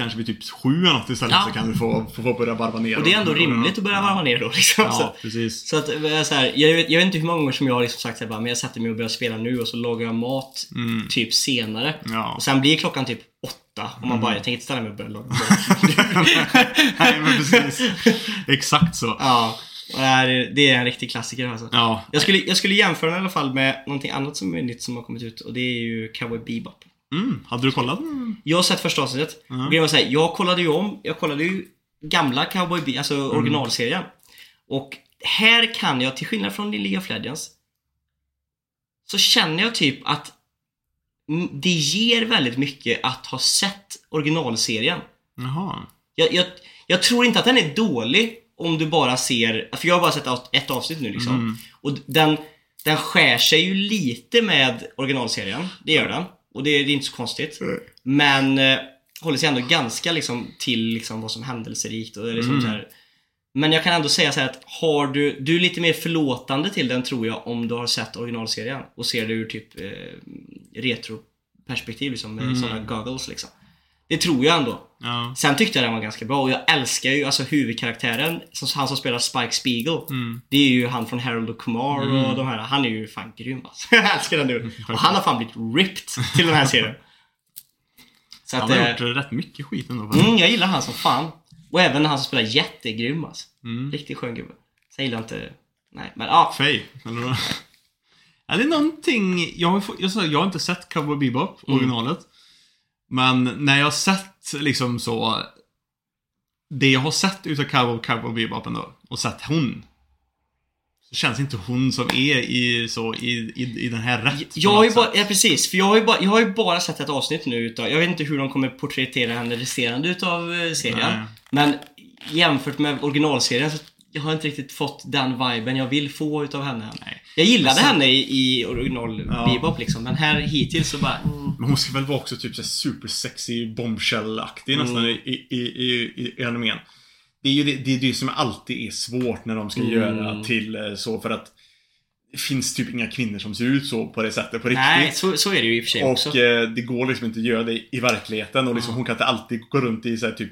Kanske vid typ sju eller något istället Ja. så kan du få, få, få börja varva ner. Och det är ändå rimligt att börja varva ner då liksom. Ja, Så, precis. så att, eh, så här, jag, vet, jag vet inte hur många gånger som jag har liksom sagt så här, bara, men jag sätter mig och börjar spela nu och så lagar jag mat Mm. typ senare. Ja. Och sen blir klockan typ åtta och man bara, jag tänker inte ställa mig och börja laga mat. Nej men precis. Exakt så. ja. Det, är- det är en riktig klassiker alltså. Ja. Jag skulle, jag skulle jämföra den i alla fall med någonting annat som är nytt som har kommit ut och det är ju Cowboy Bebop. Mm. Hade du kollat? Mm. Jag har sett första avsnittet. Ja. Och grejen var så här, jag kollade ju om, jag kollade ju gamla Cowboy Bebop, alltså Mm. originalserien. Och här kan jag, till skillnad från League of Legends, så känner jag typ att mm, det ger väldigt mycket att ha sett originalserien. Jaha. Jag, jag, jag tror inte att den är dålig om du bara ser, för jag har bara sett ett avsnitt nu liksom. Mm. Och den, den skär sig ju lite med originalserien, det gör den. Och det, det är inte så konstigt. Men eh, håller sig ändå ganska liksom till liksom vad som händelserikt och liksom Mm. så här. Men jag kan ändå säga så här att har du, du är lite mer förlåtande till den tror jag om du har sett originalserien och ser det ur typ eh, retroperspektiv liksom med Mm. sådana goggles liksom. Det tror jag ändå. Ja. Sen tyckte jag den var ganska bra och jag älskar ju alltså huvudkaraktären, han som spelar Spike Spiegel. Mm. Det är ju han från Harold och Kumar Mm. och de här. Han är ju fan grym alltså. Jag älskar den nu. Och han har fan blivit ripped till den här serien. Så att, Han har eh, gjort rätt mycket skit ändå. mm, jag gillar han som fan. Och även han som spelar jättegrym alltså. Mm. Riktigt skön gubbe. Sen gillar jag inte... Nej, men ja. Faye, eller vad? Ja, det är någonting, jag har, jag, jag har inte sett Cowboy Bebop, Mm. Men när jag har sett liksom så Det jag har sett utav Cowboy, Cowboy Bebop ändå, och sett hon Så känns inte hon som är i, så, i, i, i den här rätt Jag har ju bara, ja precis, för jag har, ju bara, jag har ju bara sett ett avsnitt nu utav, jag vet inte hur de kommer porträttera henne resterande utav eh, serien. Nej. Men jämfört med originalserien så jag har inte riktigt fått den viben jag vill få utav henne. Nej. Jag gillade Alltså- henne i, i original Ja. Bebop liksom, men här hittills så bara... Mm. Men hon ska väl vara också typ så supersexy bombshell-aktig Mm. nästan i, i, i, i, i animen. Det är ju det, det, är det som alltid är svårt när de ska Mm. göra till eh, så för att det finns typ inga kvinnor som ser ut så på det sättet på riktigt. Nej, så, så är det ju i och för sig också. Och eh, det går liksom inte att göra det i verkligheten och liksom, hon kan inte alltid gå runt i så här, typ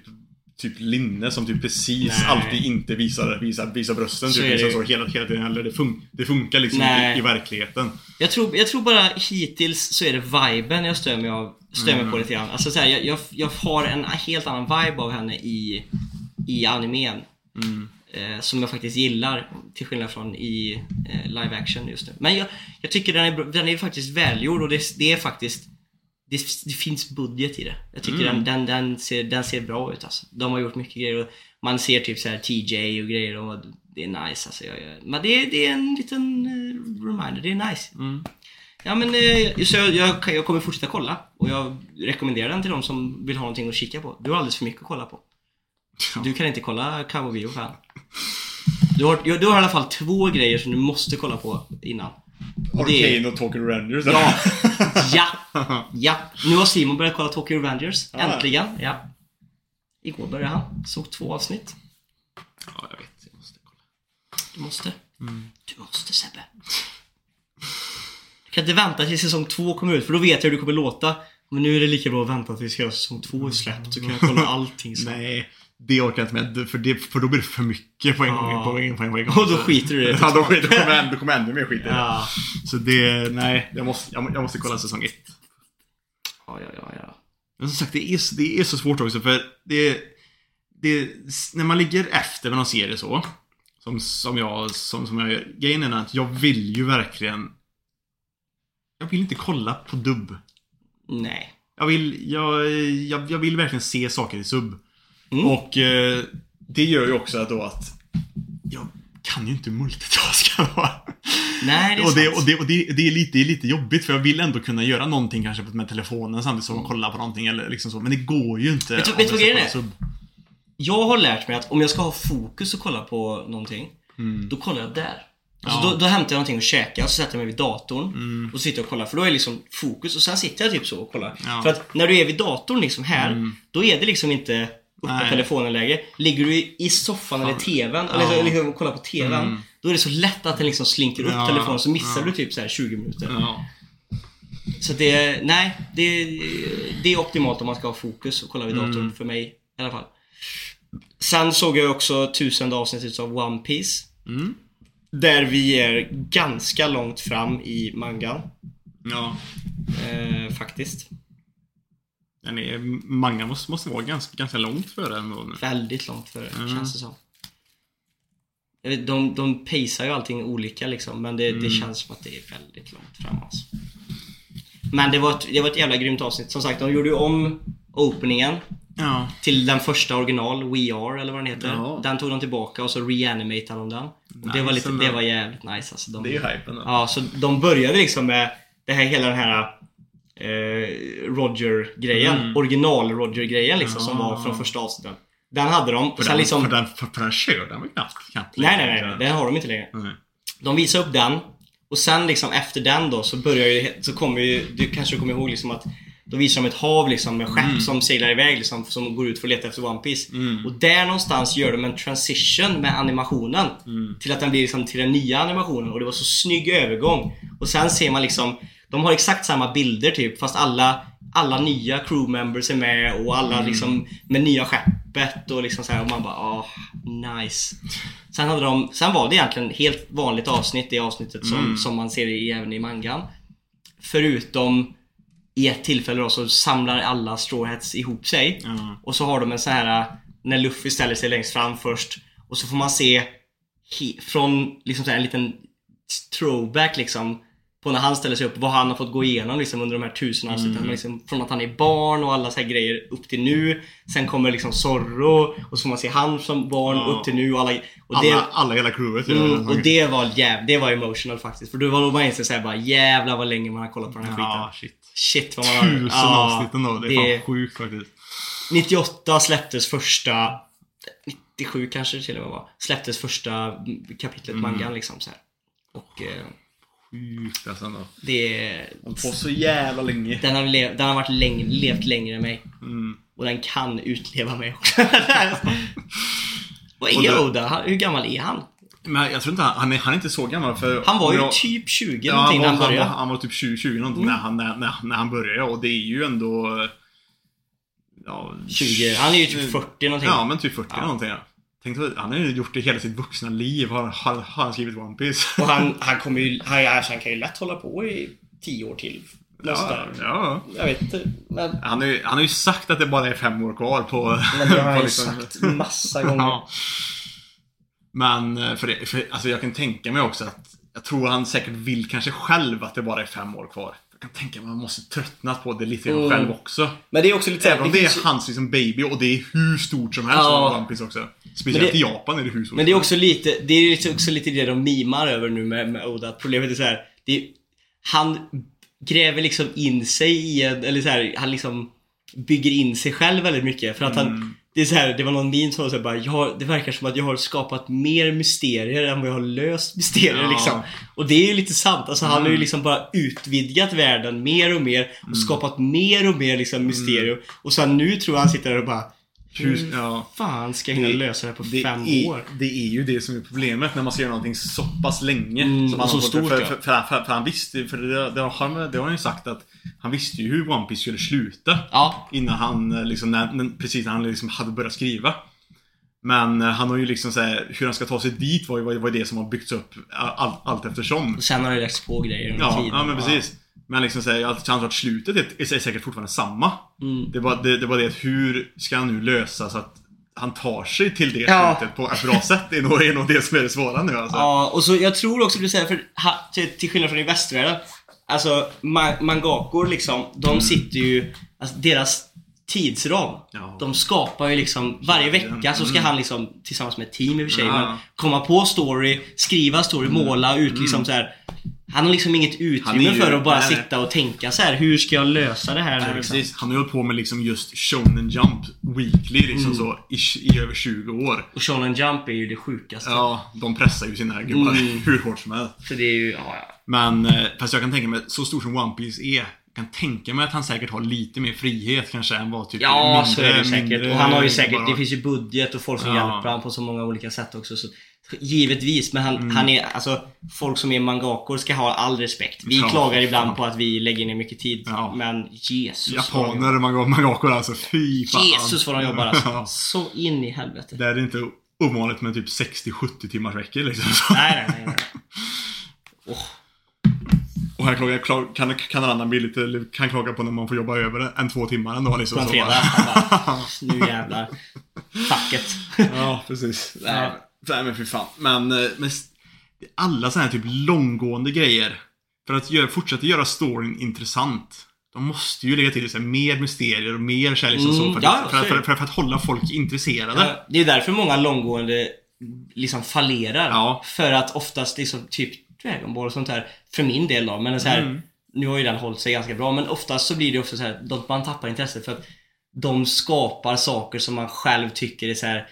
typ linne som typ precis Nej. alltid inte visar, visar, visar brösten. Så Typ, liksom så hela, hela tiden heller. Det, fun, det funkar liksom Nej. inte i verkligheten. Jag tror, jag tror bara hittills så är det viben jag stör mig, av, stör mig på Mm. lite grann. Alltså så här, jag, jag, jag har en helt annan vibe av henne i, i animen. Mm. Eh, som jag faktiskt gillar, till skillnad från i eh, live action just nu. Men jag, jag tycker den är, den är faktiskt välgjord och det, det är faktiskt det, det finns budget i det. Jag tycker Mm. den, den, den, ser, den ser bra ut alltså. De har gjort mycket grejer och man ser typ så här TJ och grejer och det är nice alltså. Jag, jag, men det, är- det är en liten eh, reminder, det är nice. Mm. Ja men eh, så jag, jag, jag kommer fortsätta kolla och jag rekommenderar den till de som vill ha någonting att kika på. Du har alldeles för mycket att kolla på. Du kan inte kolla Cowboy Vivo fan. Du har, du har i alla fall två grejer som du måste kolla på innan. Och det är- Arcane och Tokyo Rangers. Ja! Ja! Ja! Nu har Simon börjat kolla Tokyo Revengers. Ja. Äntligen. Ja. Igår började han. Såg två avsnitt. ja, jag vet. Jag måste kolla. Du måste. Mm. Du måste Sebbe. Du kan inte vänta till säsong två kommer ut för då vet jag hur det kommer låta. Men nu är det lika bra att vänta tills hela säsong två är släppt så kan jag kolla allting sen. Nej, det orkar jag inte med. För, det, för då blir det för mycket på en gång. Ja. På en, på en, på en gång. Och då skiter du i det. Ja, då, skiter- då kommer då kommer ännu mer skit i det. Ja. Så det, nej. Jag måste, jag, må- jag måste kolla säsong ett. Ja, ja, ja, ja. Men som sagt, det är, det är så svårt också för det, det När man ligger efter med någon serie så Som, som jag, som, som jag gör. Grejen är att jag vill ju verkligen Jag vill inte kolla på dubb. Nej. Jag vill, jag, jag, jag vill verkligen se saker i sub. Mm. Och eh, det gör ju också att då att jag kan ju inte multitaska då. Nej, det är och det, och, det, och det, det, är lite, det är lite jobbigt för jag vill ändå kunna göra någonting kanske med telefonen samtidigt som Mm. att kolla på någonting eller liksom så. Men det går ju inte. Vet du- jag vad grejen är? Jag har lärt mig att om jag ska ha fokus och kolla på någonting, Mm. då kollar jag där. Alltså Ja. då, då hämtar jag någonting och käkar och så sätter jag mig vid datorn Mm. och sitter och kollar. För då är liksom fokus och sen sitter jag typ så och kollar. Ja. För att när du är vid datorn liksom här, Mm. då är det liksom inte Nej. telefonen-läge. Ligger du i, soffan eller TVn, Ja. eller liksom kollar på TVn, Mm. då är det så lätt att den liksom slinker upp Ja. telefonen så missar Ja. du typ så här 20 minuter. Ja. Så det, nej, det, det är optimalt om man ska ha fokus och kolla vid datorn Mm. för mig i alla fall. Sen såg jag också tusende avsnittet av One Piece Mm. Där vi är ganska långt fram i mangan. Ja. Eh, faktiskt. Den är, manga måste, måste vara ganska, ganska långt före ändå nu. Väldigt långt före, Mm. känns det som. Jag vet, De, de pacear ju allting olika liksom, men det, det Mm. känns som att det är väldigt långt fram alltså. Men det var, ett, det var ett jävla grymt avsnitt. Som sagt, de gjorde ju om openingen Ja. till den första original, We Are eller vad den heter. Ja. Den tog de tillbaka och så reanimatade de den. Och det, Nice var lite, det var jävligt nice alltså. De, Det är ju hypen då. Ja, så de började liksom med det här, hela den här Roger-grejen. Mm. Original-Roger-grejen liksom som var från första avsnittet. Den hade de. För, sen den, liksom... för, den, för, för den kör den väl knappt? knappt Nej, nej, nej. Den har de inte längre. Nej. De visade upp den. Och sen liksom efter den då så börjar ju, så kommer ju, du kanske kommer ihåg liksom att då visar de ett hav liksom med skepp Mm. som seglar iväg liksom, som går ut för att leta efter One Piece. Mm. Och där någonstans gör de en transition med animationen. Mm. Till att den blir liksom till den nya animationen och det var så snygg övergång. Och sen ser man liksom, de har exakt samma bilder typ fast alla, alla nya crew members är med och alla Mm. liksom med nya skeppet och liksom så här och man bara ah, nice. Sen hade de, sen var det egentligen helt vanligt avsnitt, det avsnittet som, Mm. som man ser i, även i mangan. Förutom i ett tillfälle då så samlar alla Straw Hats ihop sig. Ja. Och så har de en så här när Luffy ställer sig längst fram först och så får man se från liksom så här en liten throwback liksom på när han ställer sig upp, vad han har fått gå igenom liksom under de här tusen avsnitten. Mm. Liksom, från att han är barn och alla så här grejer upp till nu. Sen kommer liksom Zorro och så får man se han som barn Ja. upp till nu och alla... Och Alla, det, alla hela crewet mm, och det var jäv, det var emotional faktiskt. För då var man inser såhär bara jävlar vad länge man har kollat på den här Ja, skiten. shit. Shit vad man har... Tusen Ja, avsnitt ändå. Det är det- fan sjukt faktiskt. 98 släpptes första 97 kanske det till och med var. Släpptes första kapitlet Mm. mangan liksom så här. Och eh, Sjukt alltså ändå. det är... De får så jävla länge. Den har, lev, den har varit läng, levt längre än mig. Mm. Och den kan utleva mig också. Vad är Oda? Han- Hur gammal är han? Men jag tror inte han, han, är, han är inte så gammal för... Han var ju jag- typ 20 Ja, någonting han, när han han, var, började. han var typ 20, 20 någonting Mm. när, han, när, när, när han började och det är ju ändå... Ja, 20, han är ju typ 40 någonting. Ja, men typ 40 någonting ja. Tänk dig, han har ju gjort det hela sitt vuxna liv, har, har, har han skrivit One Piece. Och han, han kommer ju, han, alltså, han kan ju lätt hålla på i 10 år till. Ja, ja. Jag vet inte. Men, Han, har ju, han har ju sagt att det bara är fem år kvar på... men det har han ju liksom- sagt massa gånger. Ja. Men eh, för det, för, alltså jag kan tänka mig också att jag tror han säkert vill kanske själv att det bara är fem år kvar. Jag kan tänka mig att man måste tröttnat på det lite grann Mm. själv också. Men det är också lite såhär, Även om det är hans liksom baby och det är hur stort som helst Ja. som One Piece också. Speciellt det- i Japan är det hur stort Men det är också lite, det är också lite det de mimar över nu med, med Oda. Problemet är så här, det är, han gräver liksom in sig i en, eller så här, han liksom bygger in sig själv väldigt mycket. För att han, Mm. Det är så här, det var någon meme som var så här, bara, jag det verkar som att jag har skapat mer mysterier än vad jag har löst mysterier Ja. liksom. Och det är ju lite sant. Alltså han har ju Mm. liksom bara utvidgat världen mer och mer och skapat mer och mer liksom mysterier. Och sen nu tror jag han sitter där och bara Hur, hur ja. fan ska jag hinna lösa det här på Det fem är, år? det är ju det som är problemet när man ska göra någonting så pass länge. Mm, som han så stort, för, för, för, för, han visste, för det, det, har, det har han ju sagt att han visste ju hur One Piece skulle sluta. Ja, Innan han, eh, liksom, när, precis när han liksom hade börjat skriva. Men eh, han har ju liksom såhär, hur han ska ta sig dit var ju var, var det som har byggts upp all, allt eftersom. och sen har det lagts på grejer under Ja, tiden. ja men precis. Men liksom såhär, jag tror att slutet är, är säkert fortfarande samma. Mm. Det var det, det var det hur ska han nu lösa så att han tar sig till det Ja. slutet på ett bra sätt. Det är nog, är nog det som är det svåra nu alltså. Ja, och så jag tror också du säger för ha, till, till skillnad från i västvärlden. Alltså ma mangakor liksom, de sitter ju, alltså deras tidsram. Ja. De skapar ju liksom, varje vecka så ska han liksom, tillsammans med ett team i och för sig, Ja. men komma på story, skriva story, måla ut liksom så här. Han har liksom inget utrymme ju- för att bara nej, sitta och tänka så här. hur ska jag lösa det här Nej, nu liksom? precis. Han har ju hållit på med liksom just Shonen Jump Weekly liksom Mm. så i, i över 20 år. Och Shonen Jump är ju det sjukaste. Ja, de pressar ju sina gubbar Mm. hur hårt som helst. Så det är ju, ja, ja. Men, eh, fast jag kan tänka mig, så stor som One Piece är, jag kan tänka mig att han säkert har lite mer frihet kanske än vad typ Ja, så är det säkert. mindre och han har ju säkert, har. det finns ju budget och folk som Ja. hjälper honom på så många olika sätt också. Så, givetvis, men han, Mm. han är, alltså folk som är mangakor ska ha all respekt. Vi Ja, klagar ibland fan. på att vi lägger ner mycket tid. Ja. Men Jesus Japaner, manga- mangakor alltså, fy fan. Jesus vad de jobbar alltså. Så in i helvete. Det är inte ovanligt med typ 60-70 timmars veckor liksom. Så. Nej, nej, nej. nej. Åh, Och här klagar, klag, kan, kan en annan bli lite, kan klaga på när man får jobba över en två timmar ändå liksom. på en fredag. bara, nu jävlar. Facket. Ja, precis. Nej. Nej men fy fan. Men, eh, men alla sådana här typ långgående grejer. För att göra, fortsätta göra storyn intressant. De måste ju lägga till här, mer mysterier och mer kärlek och så. Mm, För att, ja, för, så för, för, det. för, att hålla folk intresserade. Ja, Det är därför många långgående liksom fallerar. Ja. För att oftast liksom typ Dragon Ball och sånt där, för min del då, men så här, Mm. nu har ju den hållit sig ganska bra, men oftast så blir det också så här, de, man tappar intresset för att de skapar saker som man själv tycker är så här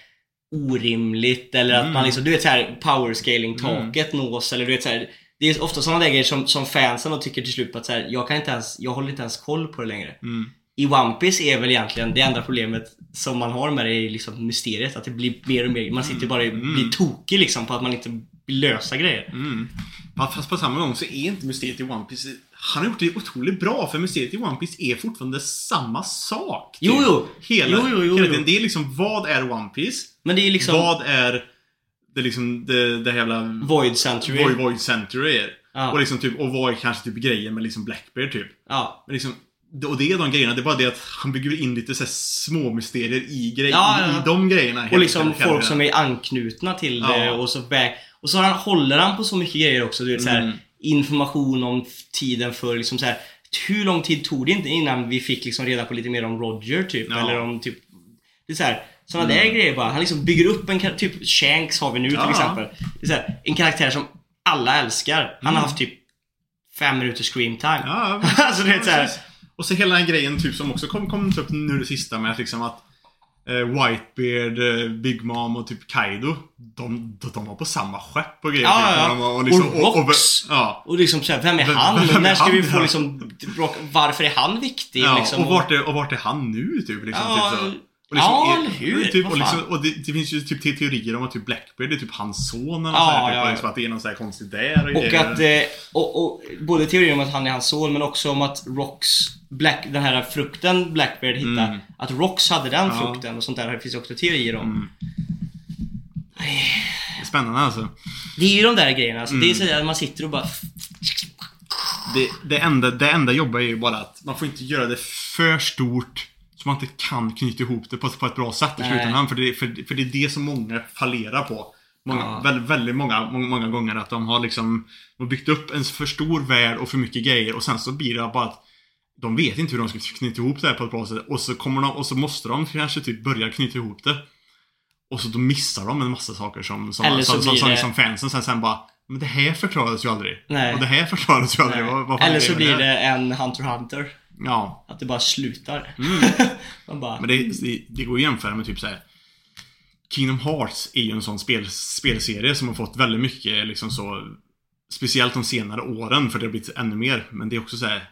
orimligt eller att Mm. man liksom, du vet så här power scaling taket nås eller du vet så här, det är ofta sådana grejer som, som fansen då tycker till slut att så här, jag kan inte ens, jag håller inte ens koll på det längre. Mm. I One Piece är väl egentligen det enda problemet som man har med det är liksom mysteriet. Att det blir mer och mer, man sitter bara och blir tokig liksom på att man inte vill lösa grejer. Mm. Fast fast på samma gång så är inte mysteriet i One Piece han har gjort det otroligt bra för mysteriet i One Piece är fortfarande samma sak. typ. Jo, jo. Hela, Jo, jo, jo, hela tiden. Det är liksom, vad är One Piece? Men det är liksom Vad är det liksom, det, det jävla Void Century. Void, Void Century är. Ja. Och liksom typ, och vad är kanske typ grejen med liksom Blackbeard typ. Ja. Men liksom, och det är de grejerna, det är bara det att han bygger in lite så här små mysterier i, grej, Ja, ja, i de grejerna. Och liksom folk som är anknutna till det och så back. Och så han, håller han på så mycket grejer också. Du vet så här, Mm. Information om tiden för liksom så här. Hur lång tid tog det inte innan vi fick liksom reda på lite mer om Roger typ? Ja. Eller om typ Det är så här, sådana där grejer bara. Han liksom bygger upp en typ Shanks har vi nu Ja. till exempel. Det är så här, en karaktär som alla älskar. Han har haft typ fem minuters scream time. Ja, alltså det är så här. Och så hela den grejen typ som också kom, kom upp nu det sista med att liksom att Whitebeard, eh, Big Mom och typ Kaido de, de, de var på samma skepp och grejer. Ja, ja, och, och, liksom, Och Rox. ja. Och liksom såhär, vem är Vem- han? vem är När ska han? vi få liksom, varför är han viktig? Ja, liksom, och, vart är, och vart är han nu typ? Liksom, Ja, typ så. Och liksom, Ja, eller hur? Typ, och liksom, och det, det finns ju typ te- teorier om att typ Blackbeard är typ hans son eller Ja, så här, typ, ja, och ja. liksom att det är någon så här konstigt där och Och grejer. att, eh, och, och, både teorin om att han är hans son men också om att Rox, Black, den här frukten Blackbeard hittade, Mm. att Rox hade den Ja. frukten och sånt där. Det finns också teorier om. Mm. Det är spännande alltså. Det är ju de där grejerna. Alltså, Mm. Det är så att man sitter och bara... Det, det, enda, det enda jobbiga är ju bara att man får inte göra det för stort så man inte kan knyta ihop det på, på ett bra sätt i Nej. slutändan. För det, för, för det är det som många fallerar på. Många, Ja. väldigt, väldigt många, många, många gånger att de har liksom de har byggt upp en för stor värld och för mycket grejer och sen så blir det bara att de vet inte hur de ska knyta ihop det här på ett bra sätt och så kommer de och så måste de kanske typ börja knyta ihop det. Och så då missar de en massa saker som, som, Eller så som, som, det- som fansen sen, sen bara Men det här förklarades ju aldrig. Nej. Och det här förklarades ju aldrig. Vad, vad Eller så med blir det en Hunter Hunter. Ja. Att det bara slutar. man bara... Men det, det, det går att jämföra med typ så här. Kingdom Hearts är ju en sån spel, spelserie som har fått väldigt mycket liksom så Speciellt de senare åren för det har blivit ännu mer. Men det är också så här.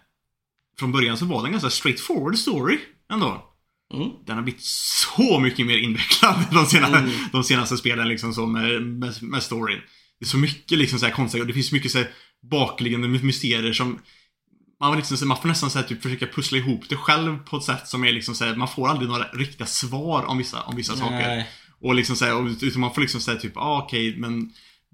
Från början så var det en ganska straightforward story ändå. Mm. Den har blivit så mycket mer invecklad de senaste, Mm. de senaste spelen liksom så med, med, med storyn. Det är så mycket liksom så här konstiga och det finns mycket så här bakliggande mysterier som man, var liksom, så- man får nästan så här, typ, försöka pussla ihop det själv på ett sätt som är liksom så här, man får aldrig några riktiga svar om vissa, om vissa saker. Och liksom så här, utan man får liksom säga typ, ah, okej, men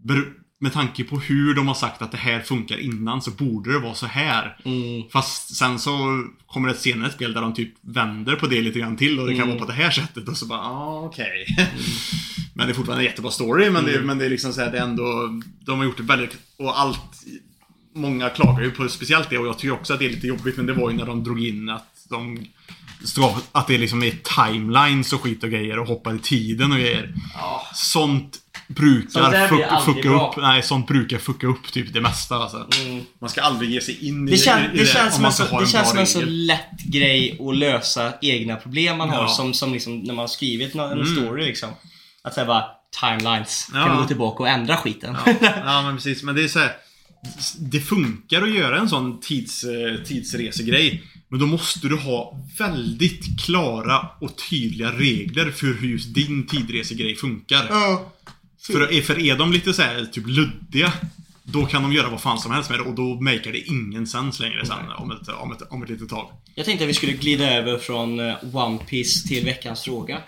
ber- med tanke på hur de har sagt att det här funkar innan så borde det vara så här. Mm. Fast sen så kommer det ett senare spel där de typ vänder på det lite grann till och det kan Mm. vara på det här sättet och så bara, ah, okej. men det är fortfarande en jättebra story men, Mm. det, men det är liksom så här, det är ändå, de har gjort det väldigt, och allt Många klagar ju på speciellt det och jag tycker också att det är lite jobbigt men det var ju när de drog in att de att det liksom är timelines och skit och grejer och hoppar i tiden och grejer. Ja. Sånt brukar Sånt fuck, fucka bra. upp, nej sånt brukar fucka upp typ det mesta alltså. Mm. Man ska aldrig ge sig in i Det, kän, i det, känns om som man en så, har det känns som en så lätt grej att lösa egna problem man har Ja. som, som liksom när man har skrivit en Mm. story liksom. Att säga bara timelines. Ja. Kan vi gå tillbaka och ändra skiten? Ja, ja men precis. Men det är så här, Det funkar att göra en sån tids, eh, tidsresegrej. Men då måste du ha väldigt klara och tydliga regler för hur just din tidresegrej funkar. Ja. För, för är de lite så här, typ luddiga Då kan de göra vad fan som helst med det och då makar det ingen sens längre sen om ett, om ett, om ett litet tag. Jag tänkte att vi skulle glida över från eh, One Piece till veckans fråga.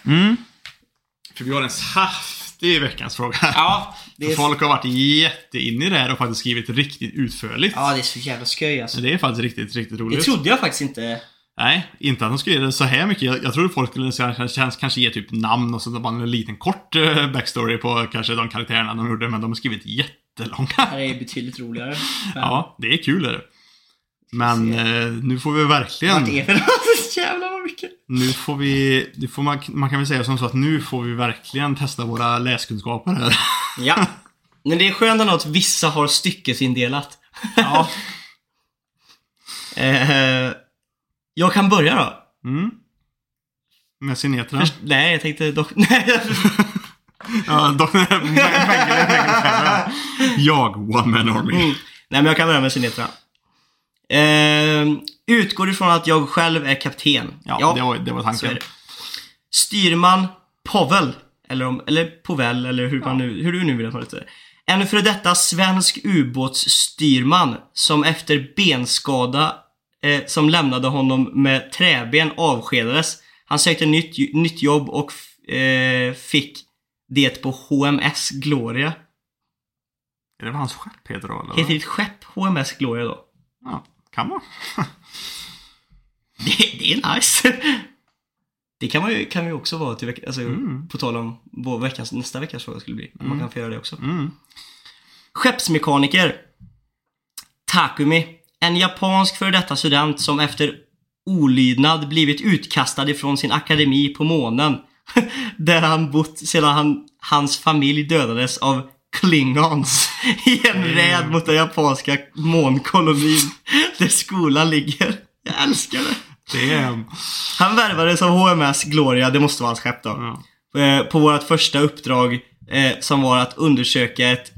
För vi har en saftig veckans fråga. Ja, är, folk har varit jätteinne i det här och faktiskt skrivit riktigt utförligt. ja, det är så jävla skoj alltså. Så det är faktiskt riktigt, riktigt roligt. Det trodde jag faktiskt inte. Nej, inte att de skulle göra det så här mycket. Jag, jag trodde folk skulle kanske, kanske ge typ namn och så bara en liten kort eh, backstory på kanske de karaktärerna de gjorde, men de har skrivit jättelånga. Det är betydligt roligare. Men Ja, det är kul är det. Men eh, nu får vi verkligen... Vart är det? Jävlar vad mycket. Nu får vi... Nu får man, man kan väl säga som så att nu får vi verkligen testa våra läskunskaper här. Ja. Men det är skönt ändå att vissa har styckesindelat. Ja. Eh, jag kan börja då. Mm. Med Sinetra. Först, nej, jag tänkte dock... Nej, Ja, dock... Jag, One Man Army. Mm. Nej, men jag kan börja med Sinetra. Eh, utgår ifrån att jag själv är kapten. Ja, det var, det var tanken. det. Styrman Povel, eller, om, eller Povel, eller hur, man nu, hur du nu vill att man det. En före detta svensk ubåtsstyrman som efter benskada eh, som lämnade honom med träben avskedades. Han sökte nytt, nytt jobb och eh, fick det på HMS Gloria. Är det vad hans skepp heter då? Eller? Heter ditt skepp HMS Gloria då? Ja, kan man. Det, det är nice. Det kan, man ju, kan ju också vara till veckan, alltså, Mm. på tal om vad veckans, nästa veckas fråga skulle bli. Man kan få göra det också. Mm. Skeppsmekaniker. Takumi. En japansk före detta student som efter olydnad blivit utkastad ifrån sin akademi på månen. Där han bott sedan han, hans familj dödades av Klingons i en räd mot den japanska månkolonin där skolan ligger. Jag älskar det. Är... Han värvades av HMS Gloria, det måste vara hans skepp då. Ja. Eh, På vårt första uppdrag eh, som var att undersöka ett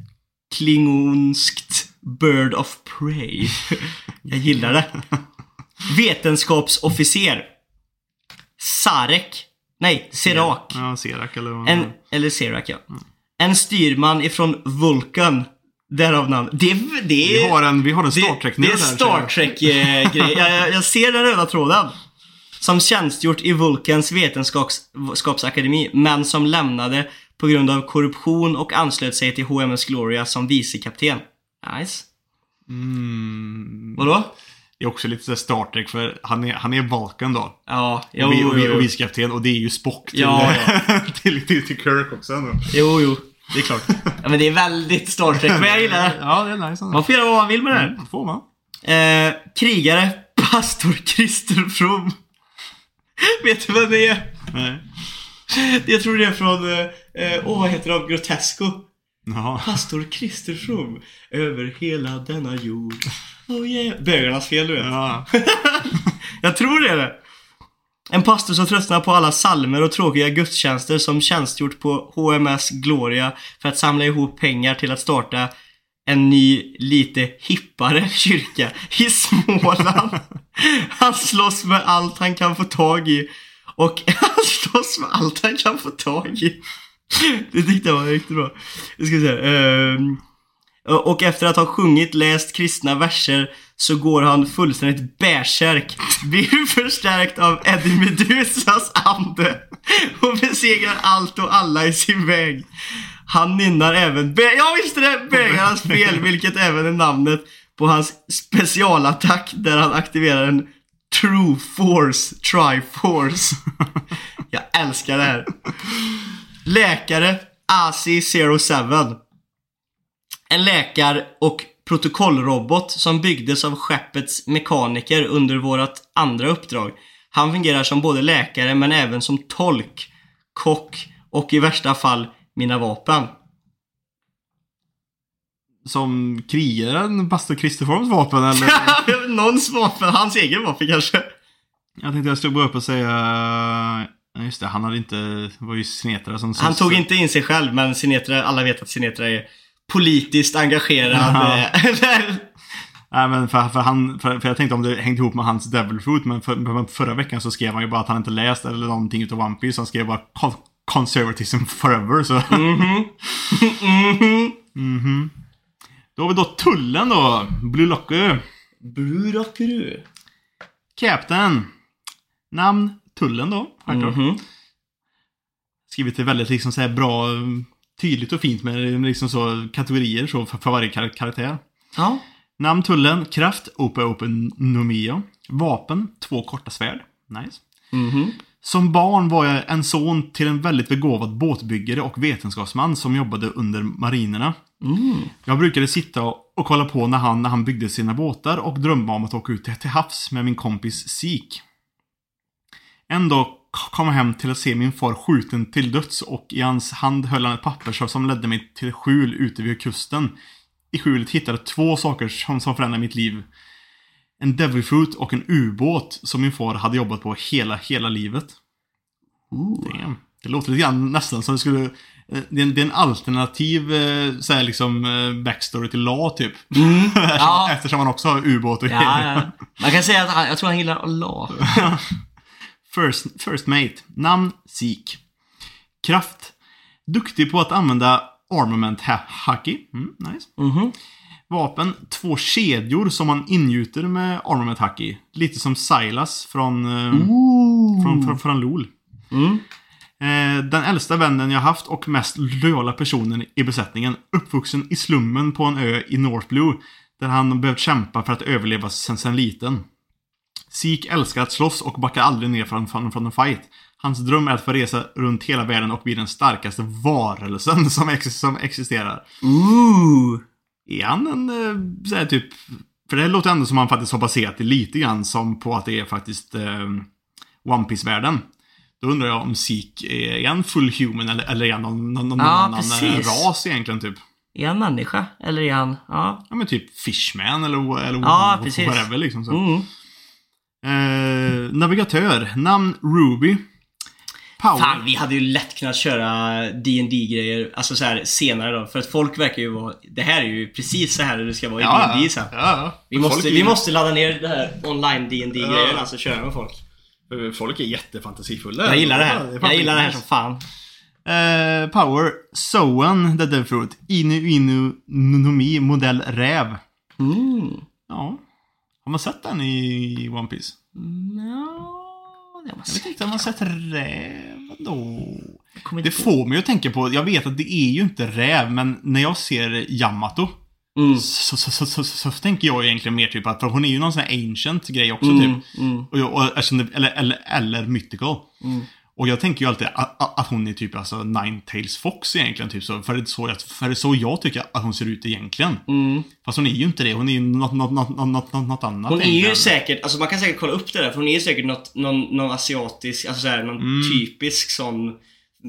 klingonskt Bird of Prey. Jag gillar det. Vetenskapsofficer. Sarek. Nej, Serak. Ja, Serak eller vad En, eller Serak ja. En styrman ifrån Vulcan. Därav namn. Det, det, Vi har en, vi har en Star det, trek det är Star Trek-grej. jag, jag, jag ser den röda tråden. Som tjänstgjort i Vulcans vetenskapsakademi, men som lämnade på grund av korruption och anslöt sig till HMS Gloria som vicekapten. Nice. Mm, Vadå? det är också lite så Star Trek för han är, han är Vulcan då. Ja, jo, och, vi, och, vi, och vicekapten och det är ju Spock till, Ja, till, till, till Kirk också. Ändå. jo, jo. Det är klart. Ja, men det är väldigt Star Trek, men jag gillar det. Ja, det är nice. Man får göra vad man vill med det här. Mm, får man. Eh, krigare, pastor Christer From. Vet du vem det är? Nej. Jag tror det är från, eh, eh, åh vad heter de, Grotesco. Jaha. Pastor Christer From, över hela denna jord. Oh yeah. Bögarnas fel du vet. Ja. Jag tror det är det. En pastor som tröttnar på alla salmer och tråkiga gudstjänster som tjänstgjort på HMS Gloria för att samla ihop pengar till att starta en ny, lite hippare kyrka i Småland. Han slåss med allt han kan få tag i. Och han slåss med allt han kan få tag i. Det tyckte jag var riktigt bra. Nu ska vi se. ehm, Eh, och efter att ha sjungit, läst kristna verser så går han fullständigt bärsärk. Blir förstärkt av Eddie Medusas ande och besegrar allt och alla i sin väg. Han nynnar även, bä- jag visste det! Bägarnas fel, vilket även är namnet på hans specialattack där han aktiverar en True Force Triforce. Jag älskar det här. Läkare, AC07. En läkar och protokollrobot som byggdes av skeppets mekaniker under vårt andra uppdrag. Han fungerar som både läkare men även som tolk, kock och i värsta fall mina vapen. Som krigaren, pastor Kristerforms vapen eller? Någons vapen, hans egen vapen kanske. Jag tänkte jag skulle gå upp och säga... Just det, han hade inte... Var ju Sinetra som... Han tog inte in sig själv men Sinetra, alla vet att Sinetra är politiskt engagerad. eh, Nej men för, för han... För, för jag tänkte om det hängde ihop med hans Devil Fruit men för, förra veckan så skrev han ju bara att han inte läst eller någonting utav One Piece. Han skrev bara con Conservatism forever så... Mhm. Mhm. Då har vi då tullen då. Blue Locker. Burakaru. Captain. Namn Tullen då. Självklart. Mhm. Skrivit det väldigt liksom så här bra, tydligt och fint med liksom så kategorier så för, för varje kar karaktär. Ja. Namn Tullen, kraft, Opa Open Nomia. Vapen, två korta svärd. Nice. Mhm. Som barn var jag en son till en väldigt begåvad båtbyggare och vetenskapsman som jobbade under marinerna. Mm. Jag brukade sitta och kolla på när han, när han byggde sina båtar och drömma om att åka ut till, till havs med min kompis Sik. En dag kom hem till att se min far skjuten till döds och i hans hand höll han ett papper som- ledde mig till skjul ute vid kusten. I skjulet hittade jag två saker som, som förändrade mitt liv. En Devil Fruit och en ubåt som min far hade jobbat på hela, hela livet. Damn. Det låter lite grann nästan som det skulle... eh, Det är en, det är en alternativ eh, så här liksom eh, backstory till La typ. Ja. Eftersom han också har ubåt och Ja, ja. Man kan säga att han, jag tror han gillar Allah. First, first Mate. Namn Sik. Kraft. Duktig på att använda Armament ha- Haki. Mm, nice. Mhm. Vapen. Två kedjor som man ingjuter med Armament Haki. Lite som Silas från, eh, från, från, från LOL. Mm. Eh, den äldsta vännen jag haft och mest lojala personen i besättningen. Uppvuxen i slummen på en ö i North Blue. Där han behövt kämpa för att överleva sen, sen liten. Sik älskar att slåss och backar aldrig ner från, från, en fight. Hans dröm är att få resa runt hela världen och bli den starkaste varelsen som, ex, som existerar. Ooh. Är han en eh, så här typ... För det låter ändå som han faktiskt har baserat det lite grann som på att det är faktiskt eh, One piece världen Då undrar jag om Sik är, han full human eller, eller är han någon, någon, någon Ja, annan eh, precis. ras egentligen typ? Är han människa? Eller är han... Ja. Ja men typ Fishman eller, eller Ja, whatever liksom. Så. Mm. Eh, navigatör. Namn Ruby. Power. Fan, vi hade ju lätt kunnat köra dd grejer alltså så här senare då. För att folk verkar ju vara... Det här är ju precis så här det ska vara i ja, D&D sen. ja, ja. Vi Folk måste, är- vi måste ladda ner det här online dd grejen Ja. alltså köra med folk. För Folk är jättefantasifulla. Jag gillar det här. är Jag gillar det här som fan. Eh, power. Soen, det där förut. Inu Inu Nomi modell räv. Mm. Ja. Har man sett den i One Piece? Ja, det var Jag vet inte om man sett räv då. Det får mig att tänka på, jag vet att det är ju inte räv, men när jag ser Yamato Mm. så, så, så, så, så, så tänker jag egentligen mer typ att, för hon är ju någon sån här ancient grej också Mm, typ. mm, Och, jag- och, eller, eller, eller mythical. Och jag tänker ju alltid att, hon är typ alltså Nine-Tails Fox egentligen. Typ så. För, det är så jag, för det är så jag tycker att hon ser ut egentligen. Mm. Fast hon är ju inte det. Hon är ju något, något, något, något, något, annat. Hon är ju säkert, alltså man kan säkert kolla upp det där för hon är ju säkert något, någon, någon asiatisk, alltså såhär, någon Mm. typisk sån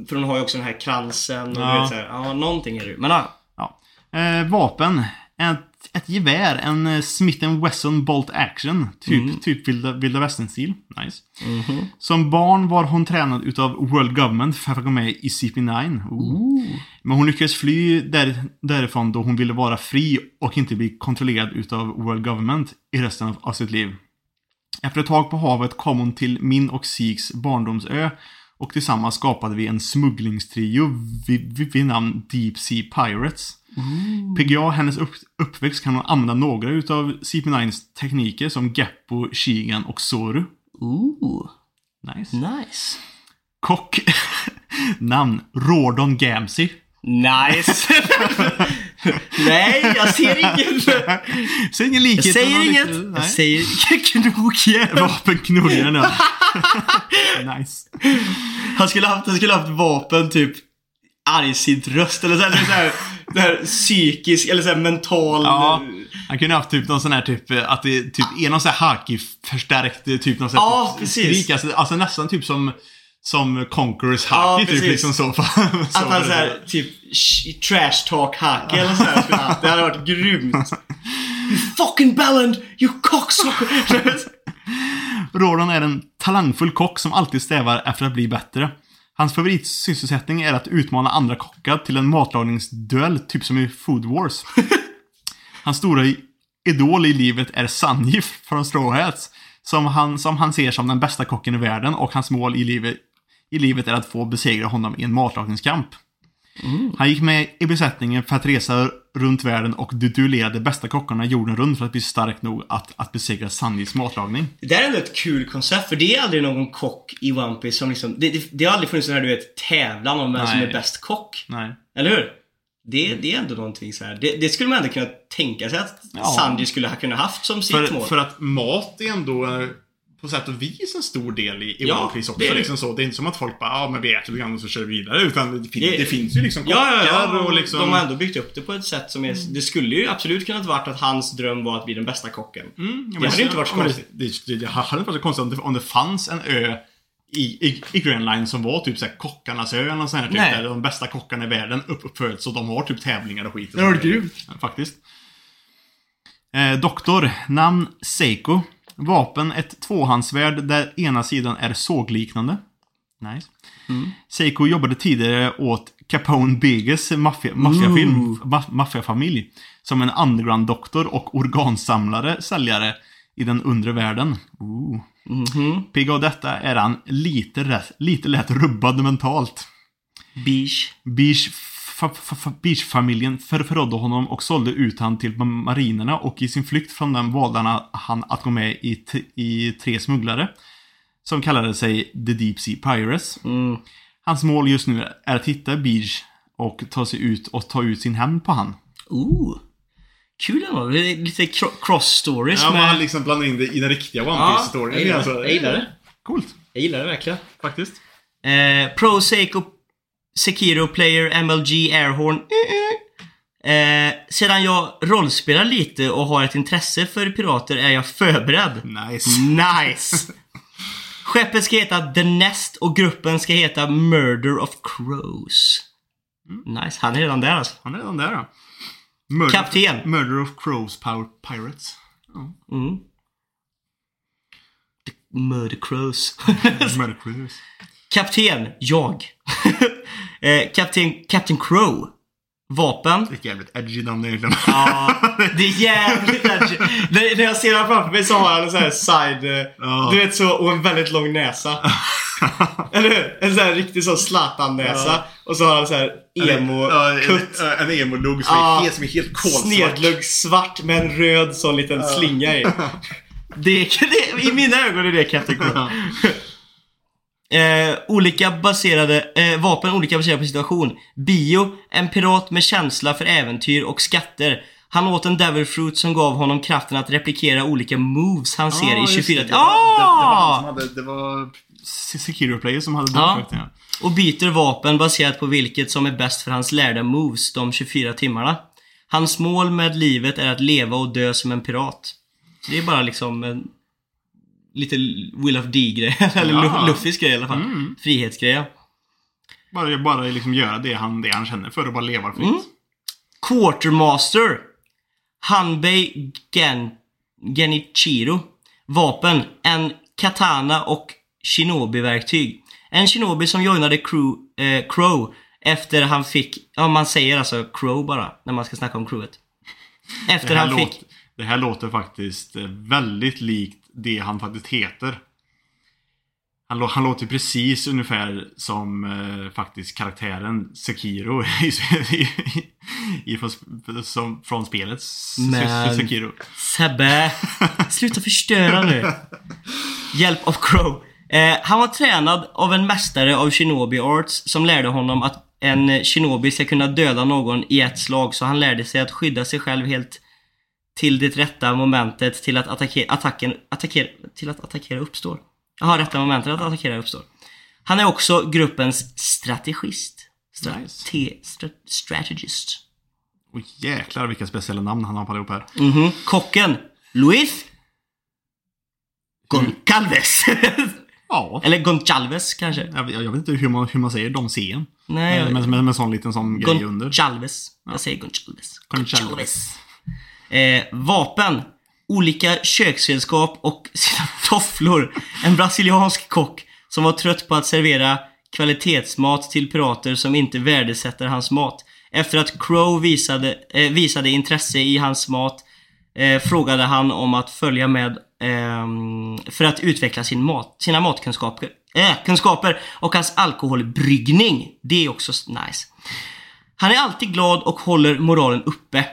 För hon har ju också den här kransen och Ja. vet såhär, ja någonting är det ju. Men ja. Ja. Eh, vapen. Ett, ett gevär. En eh, Smith Wesson Bolt Action. Typ, Mm. typ vilda, vilda västern-stil. Nice. Mhm. Som barn var hon tränad utav World Government för att gå med i CP9. Ooh. Men hon lyckades fly där, därifrån då hon ville vara fri och inte bli kontrollerad utav World Government i resten av, av sitt liv. Efter ett tag på havet kom hon till min och Sigs barndomsö och tillsammans skapade vi en smugglingstrio vid, vid namn Deep Sea Pirates. PGA, hennes upp, uppväxt kan hon använda några utav CP9s tekniker som Geppo, Shigan och Soru. Ooh, Nice. nice. Kock. Namn. Rawdon Gamsey. Nice! Nej, jag ser ingen... Säg ingen likhet. Jag säger inget. riktig- Jag säger knogjärn. Vapenknullaren ja. nice. Han skulle haft, han skulle haft vapen typ argsint röst eller såhär, så här, det här psykisk eller såhär mental... Ja. Han kunde haft typ någon sån här typ, eh, att det typ är någon sån här haki-förstärkt, eh, typ någon sån här Ja, typ precis. skrik. Alltså, alltså nästan typ som, som Conquerors Ja, haki typ precis. liksom så. så Att han såhär, typ sh- trash talk hacke eller såhär skulle han haft. Det hade varit grymt. You fucking bellend! You cocksucker! Rodan är en talangfull kock som alltid strävar efter att bli bättre. Hans favoritsysselsättning är att utmana andra kockar till en matlagningsduell, typ som i Food Wars. Hans stora idol i livet är Sanji från Straw Hats, som han, som han ser som den bästa kocken i världen och hans mål i livet, i livet är att få besegra honom i en matlagningskamp. Han gick med i besättningen för att resa runt världen och du- duellerade bästa kockarna jorden runt för att bli stark nog att, att besegra Sanjis matlagning. Det där är ändå ett kul koncept för det är aldrig någon kock i One Piece som liksom, det, det, det har aldrig funnits sån här du vet tävlan om vem som Nej. är bäst kock. Nej. Eller hur? Det, det är ändå någonting så här. Det, det skulle man ändå kunna tänka sig att Ja. Sanji skulle ha kunnat haft som sitt För, mål. för att mat är ändå eh, på sätt och vis en stor del i, i Ja, One Piece också. det är det. liksom så. det är inte som att folk bara ja men vi äter lite grann och så kör vi vidare. Utan det, fin- Det- det, finns ju liksom kockar Ja, ja, ja. och liksom... De har ändå byggt upp det på ett sätt som är... Det skulle ju absolut kunnat varit att hans dröm var att bli den bästa kocken. Mm, Det hade inte varit så konstigt. Det, det, hade inte varit så konstigt om det, om det fanns en ö i, i, i Grand Line som var typ såhär kockarnas ö eller sånt här, typ, Nej. där de bästa kockarna i världen upp, uppföds så de har typ tävlingar och skit. och. Ja, faktiskt. Eh, doktor. Namn Seiko. Vapen ett tvåhandsvärd där ena sidan är sågliknande. Nice. Seiko jobbade tidigare åt Capone maffia- maffiafilm, maffiafamilj. Som en underground-doktor och organsamlare, säljare i den undre världen. Ooh. Mhm. Pigg av detta är han lite, lite lätt rubbad mentalt. Beige. Fa- Beach-familjen förrådde honom och sålde ut han till ma- marinerna och i sin flykt från den valde han- att gå med i, i tre smugglare. Som kallade sig The Deep Sea Pirates. Mm. Hans mål just nu är att hitta Beach och ta sig ut och ta ut sin hämnd på han. Ooh. Kul ändå. Lite cro- cross stories Ja, man med... liksom blandar in det i den riktiga One Ja, Piece-storyn. jag gillar Alltså, det. Jag gillar det. Coolt, Jag gillar det verkligen. faktiskt. Eh, Pro Seiko Sekiro Player MLG Airhorn. Eh, sedan jag rollspelar lite och har ett intresse för pirater är jag förberedd. Nice. Nice! Skeppet ska heta The Nest och gruppen ska heta Murder of Crows. Nice, han är redan där alltså. Han är redan där då. Murder, Kapten. Murder of Crows Power Pirates. Mm. The Murder Crows. Murder Crows. Kapten, jag. eh, Kapten, Captain Crow. Vapen. Det är jävligt edgy namn egentligen. Ja, det är jävligt edgy. När när jag ser honom framför mig så har han en sån här side... eh, Ja. Du vet så, och en väldigt lång näsa. Eller hur? En sån här riktig så Zlatan-näsa. Ja. Och så har han så här emo-kutt. en, en emo-lugg som, Ja. som är helt kolsvart. Snedlugg svart med en röd sån liten slinga i. Det, det, I mina ögon är det Captain Crow. Eh, olika baserade, eh, vapen olika baserade på situation. Bio, en pirat med känsla för äventyr och skatter. Han åt en devil fruit som gav honom kraften att replikera olika moves han ser i just 24 det. Det var, det, det var, han Ah! som hade, det var Se- Sekiro Player som hade den ja. Och byter vapen baserat på vilket som är bäst för hans lärda moves de 24 timmarna. Hans mål med livet är att leva och dö som en pirat. Så det är bara liksom en lite Will of D-grej. Eller Ja. Luffys grej i alla fall. Mm. Frihetsgrej. Bara, bara liksom göra det han, det han känner för och bara leva fritt. Mm. Quartermaster. Hanbei Gen Genichiro. Vapen. En katana och shinobi-verktyg. En shinobi som joinade crew, eh, Crow efter han fick, ja man säger alltså Crow bara när man ska snacka om crewet. Efter han låter, fick, det här låter faktiskt eh, väldigt likt det han faktiskt heter. Han, han låter precis ungefär som eh, faktiskt karaktären Sekiro i, i, från, som, från spelet Men- Sekiro. Sebbe, sluta förstöra nu. Hjälp av Crow. Eh, han var tränad av en mästare av Shinobi Arts som lärde honom att en Shinobi ska kunna döda någon i ett slag så han lärde sig att skydda sig själv helt till det rätta momentet till att attackera, attacken, attackera, till att attackera uppstår. Jaha, rätta momentet att attackera uppstår. Han är också gruppens strategist. Stra- Nice. te- stra- strategist. Och jäklar vilka speciella namn han har på allihop här. Mhm. Kocken, Luis Goncalves. Ja. Eller Goncalves kanske. Jag, jag vet inte hur man, hur man säger de. Nej, Med, med, med, med sån liten sån grej under. Goncalves. Jag säger Goncalves. Goncalves. Eh, vapen. Olika köksredskap och sina tofflor. En brasiliansk kock som var trött på att servera kvalitetsmat till pirater som inte värdesätter hans mat. Efter att Crow visade, eh, visade intresse i hans mat eh, frågade han om att följa med ehm, för att utveckla sin mat, sina matkunskaper äh, kunskaper och hans alkoholbryggning. Det är också nice. Han är alltid glad och håller moralen uppe.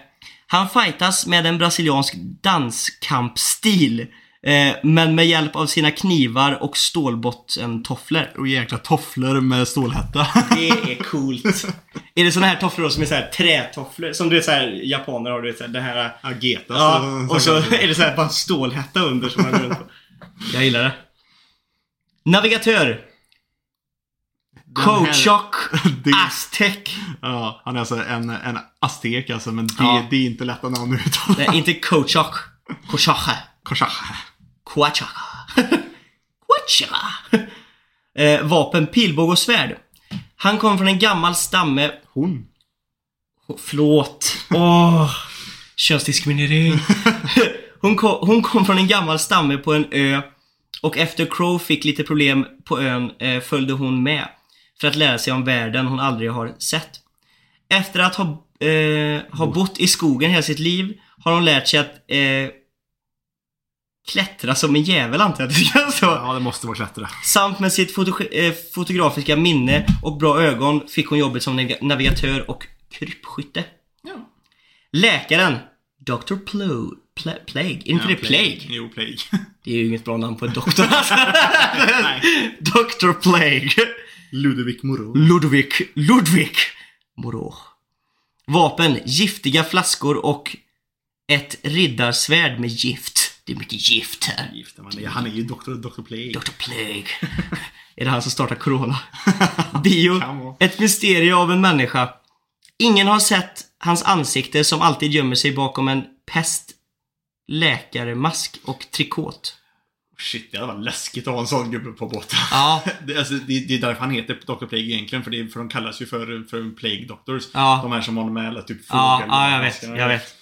Han fightas med en brasiliansk danskampstil. Eh, men med hjälp av sina knivar och stålbottentofflor. Och jäkla tofflor med stålhätta. Det är coolt. är det såna här tofflor som är så här trätofflor? Som du vet såhär japaner har du vet såhär, det här... Ageta. Ja, och så är det så här bara stålhätta under som man går runt på. Jag gillar det. Navigatör. Coachock. Aztec. Ja, han är alltså en, en aztek alltså, men det, Ja. det är inte lätta namn att uttala. Nej, inte Coachock. Coachocha. Korsach. Quachaka. Quachaka. Eh, vapen, pilbåge och svärd. Han kom från en gammal stamme... Hon. Oh, förlåt. Åh. Könsdiskriminering. hon, kom, hon kom från en gammal stamme på en ö och efter Crow fick lite problem på ön eh, följde hon med för att lära sig om världen hon aldrig har sett. Efter att ha, eh, ha bott i skogen hela sitt liv har hon lärt sig att eh, klättra som en jävel antar jag att det ska så. Ja, det måste vara klättra. Samt med sitt foto eh, fotografiska minne och bra ögon fick hon jobbet som nav- navigatör och krypskytte. Ja. Läkaren Dr. Plo Pla Plague. Är inte det Plague? Jo, Plague. Det är ju inget bra namn på en doktor. Dr. Plague. Ludvig Moreau. Ludvig. Ludvig. Moreau. Vapen, giftiga flaskor och ett riddarsvärd med gift. Det är mycket gift här. Gifta man är. Han är ju Dr. Dr. Plague. Dr. Plague. är det han som startar Corona? Bio. Ett mysterium av en människa. Ingen har sett hans ansikte som alltid gömmer sig bakom en pest, läkarmask och trikot. Shit, det hade varit läskigt att ha en sån gubbe på båten. Ja. Det, alltså, det, det är därför han heter Dr. Plague egentligen, för, det, för de kallas ju för, för Plague Doctors. Ja. De här som har med alla typ Ja, fågel- ja, jag vet. Jag vet.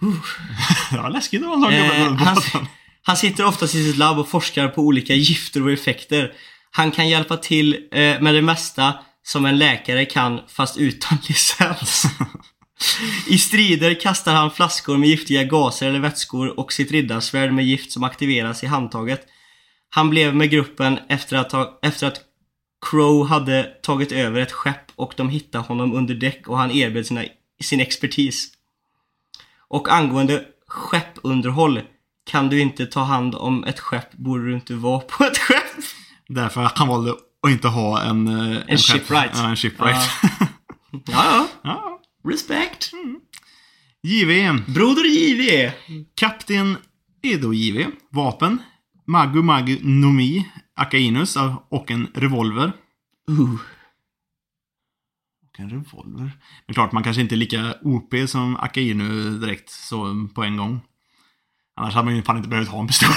Det var läskigt att ha en sån gubbe Eh, på han, båten. han sitter oftast i sitt labb och forskar på olika gifter och effekter. Han kan hjälpa till eh, med det mesta som en läkare kan fast utan licens. I strider kastar han flaskor med giftiga gaser eller vätskor och sitt riddarsvärd med gift som aktiveras i handtaget. Han blev med gruppen efter att, ha, efter att Crow hade tagit över ett skepp och de hittade honom under däck och han erbjöd sina, sin expertis. Och angående skeppunderhåll. Kan du inte ta hand om ett skepp borde du inte vara på ett skepp. Därför han valde att inte ha en... eh, En, shipwright. Ja, en shipwright. Ja, ja. ja. Respect. JV. Broder JV. Kapten Edo JV. Vapen. Magu Magu Nomi. Akainus och en revolver. Uh. Och en revolver. Men klart, man kanske inte är lika OP som Akainu direkt så på en gång. Annars hade man ju fan inte behövt ha en pistol.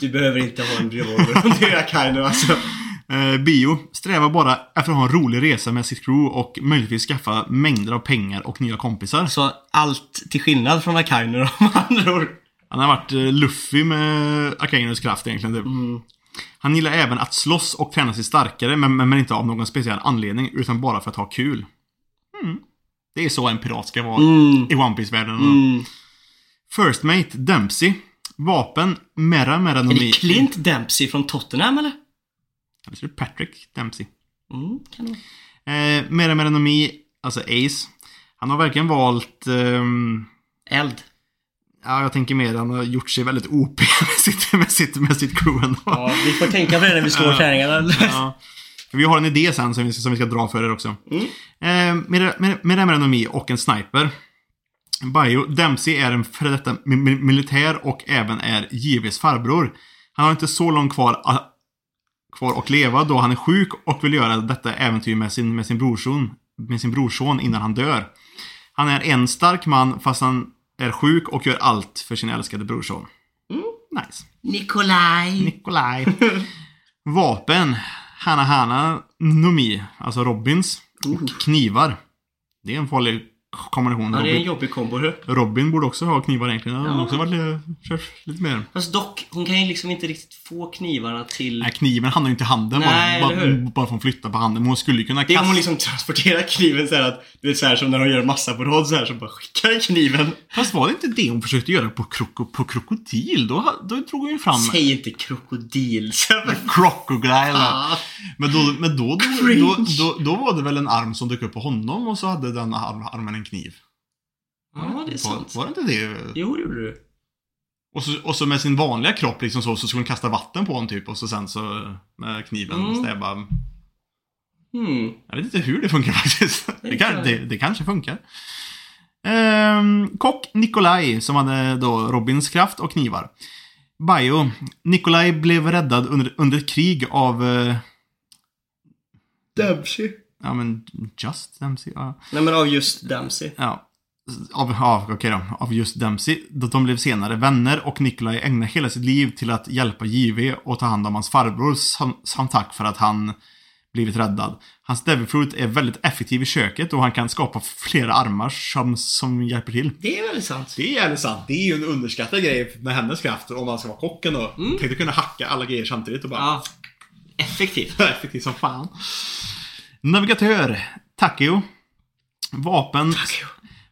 Du behöver inte ha en revolver om du är Akainu alltså. Eh, bio strävar bara efter att ha en rolig resa med sitt crew och möjligtvis skaffa mängder av pengar och nya kompisar. Så allt till skillnad från Akainu med andra ord. Han har varit eh, Luffy med Akainus kraft egentligen. Typ. Han gillar även att slåss och träna sig starkare, men, men, men inte av någon speciell anledning, utan bara för att ha kul. Mm. Det är så en pirat ska vara Mm. i One piece världen Mm. First Mate Dempsey. Vapen Mera Mera Är det Clint Dempsey från Tottenham eller? Eller så är det Patrick Dempsey. Mm, kan det vara. Eh, Mera Mera Nomi, alltså Ace. Han har verkligen valt... ehm, Eld. ja, jag tänker mer han har gjort sig väldigt OP med sitt, med sitt, med sitt crew ändå. Ja, vi får tänka på det när vi slår tärningarna. Ja. Vi har en idé sen som vi ska, som vi ska dra för er också. Mm. Eh, med, med, med Remenomi och en sniper. Bio Dempsey är en före detta mi- mi- militär och även är JVs farbror. Han har inte så långt kvar, kvar att leva då han är sjuk och vill göra detta äventyr med sin, med sin brorson, med sin brorson innan han dör. Han är en stark man fast han är sjuk och gör allt för sin älskade brorson. Nice. Nikolaj. Nikolaj. Vapen. Hana Hana Nomi, alltså Robins. Och knivar. Det är en farlig kombination. Ja, det är en jobbig kombo. Robin borde också ha knivar egentligen. Han har också varit lite, kört lite mer. Fast dock, hon kan ju liksom inte riktigt få knivarna till... Nej, kniven hamnar ju inte i handen Nej, bara, bara, bara för att flytta på handen. Men hon skulle kunna Det är om kasta. hon liksom transporterar kniven så att, du vet så här som när de gör massa på rad så här så bara skickar kniven. Fast var det inte det hon försökte göra på, kroko, på krokodil? Då, då drog hon ju fram Säg inte krokodil. Crocodile. Ah. Men, då, men då, då, då, då, då var det väl en arm som dök upp på honom och så hade den arm, armen en kniv. Ja, det är sant. Var, var det inte det? Jo, det gjorde du. Och så, och så med sin vanliga kropp liksom så, så skulle hon kasta vatten på honom typ och så sen så med kniven Mm. stäba. Hmm. Jag vet inte hur det funkar faktiskt. Det, kan, kan- det, det kanske funkar. Ehm, kock Nikolaj som hade då Robins kraft och knivar. Bio. Nikolaj blev räddad under, under ett krig av... eh, Dempsey. Ja men Just Dempsey? Ja. Nej men av just Dempsey. Ja. Av, ja, okej då. Av just Dempsey. Då De blev senare vänner och Nikolaj ägnade hela sitt liv till att hjälpa JV och ta hand om hans farbror som, som tack för att han blivit räddad. Hans Devilfruit är väldigt effektiv i köket och han kan skapa flera armar som, som hjälper till. Det är väldigt sant. Det är jävligt sant. Det är ju en underskattad grej med hennes kraft om man ska vara kocken då. Mm. Tänkte kunna hacka alla grejer samtidigt och bara... Ja. Effektivt. Effektiv som fan. Navigatör. Takeo. Vapen.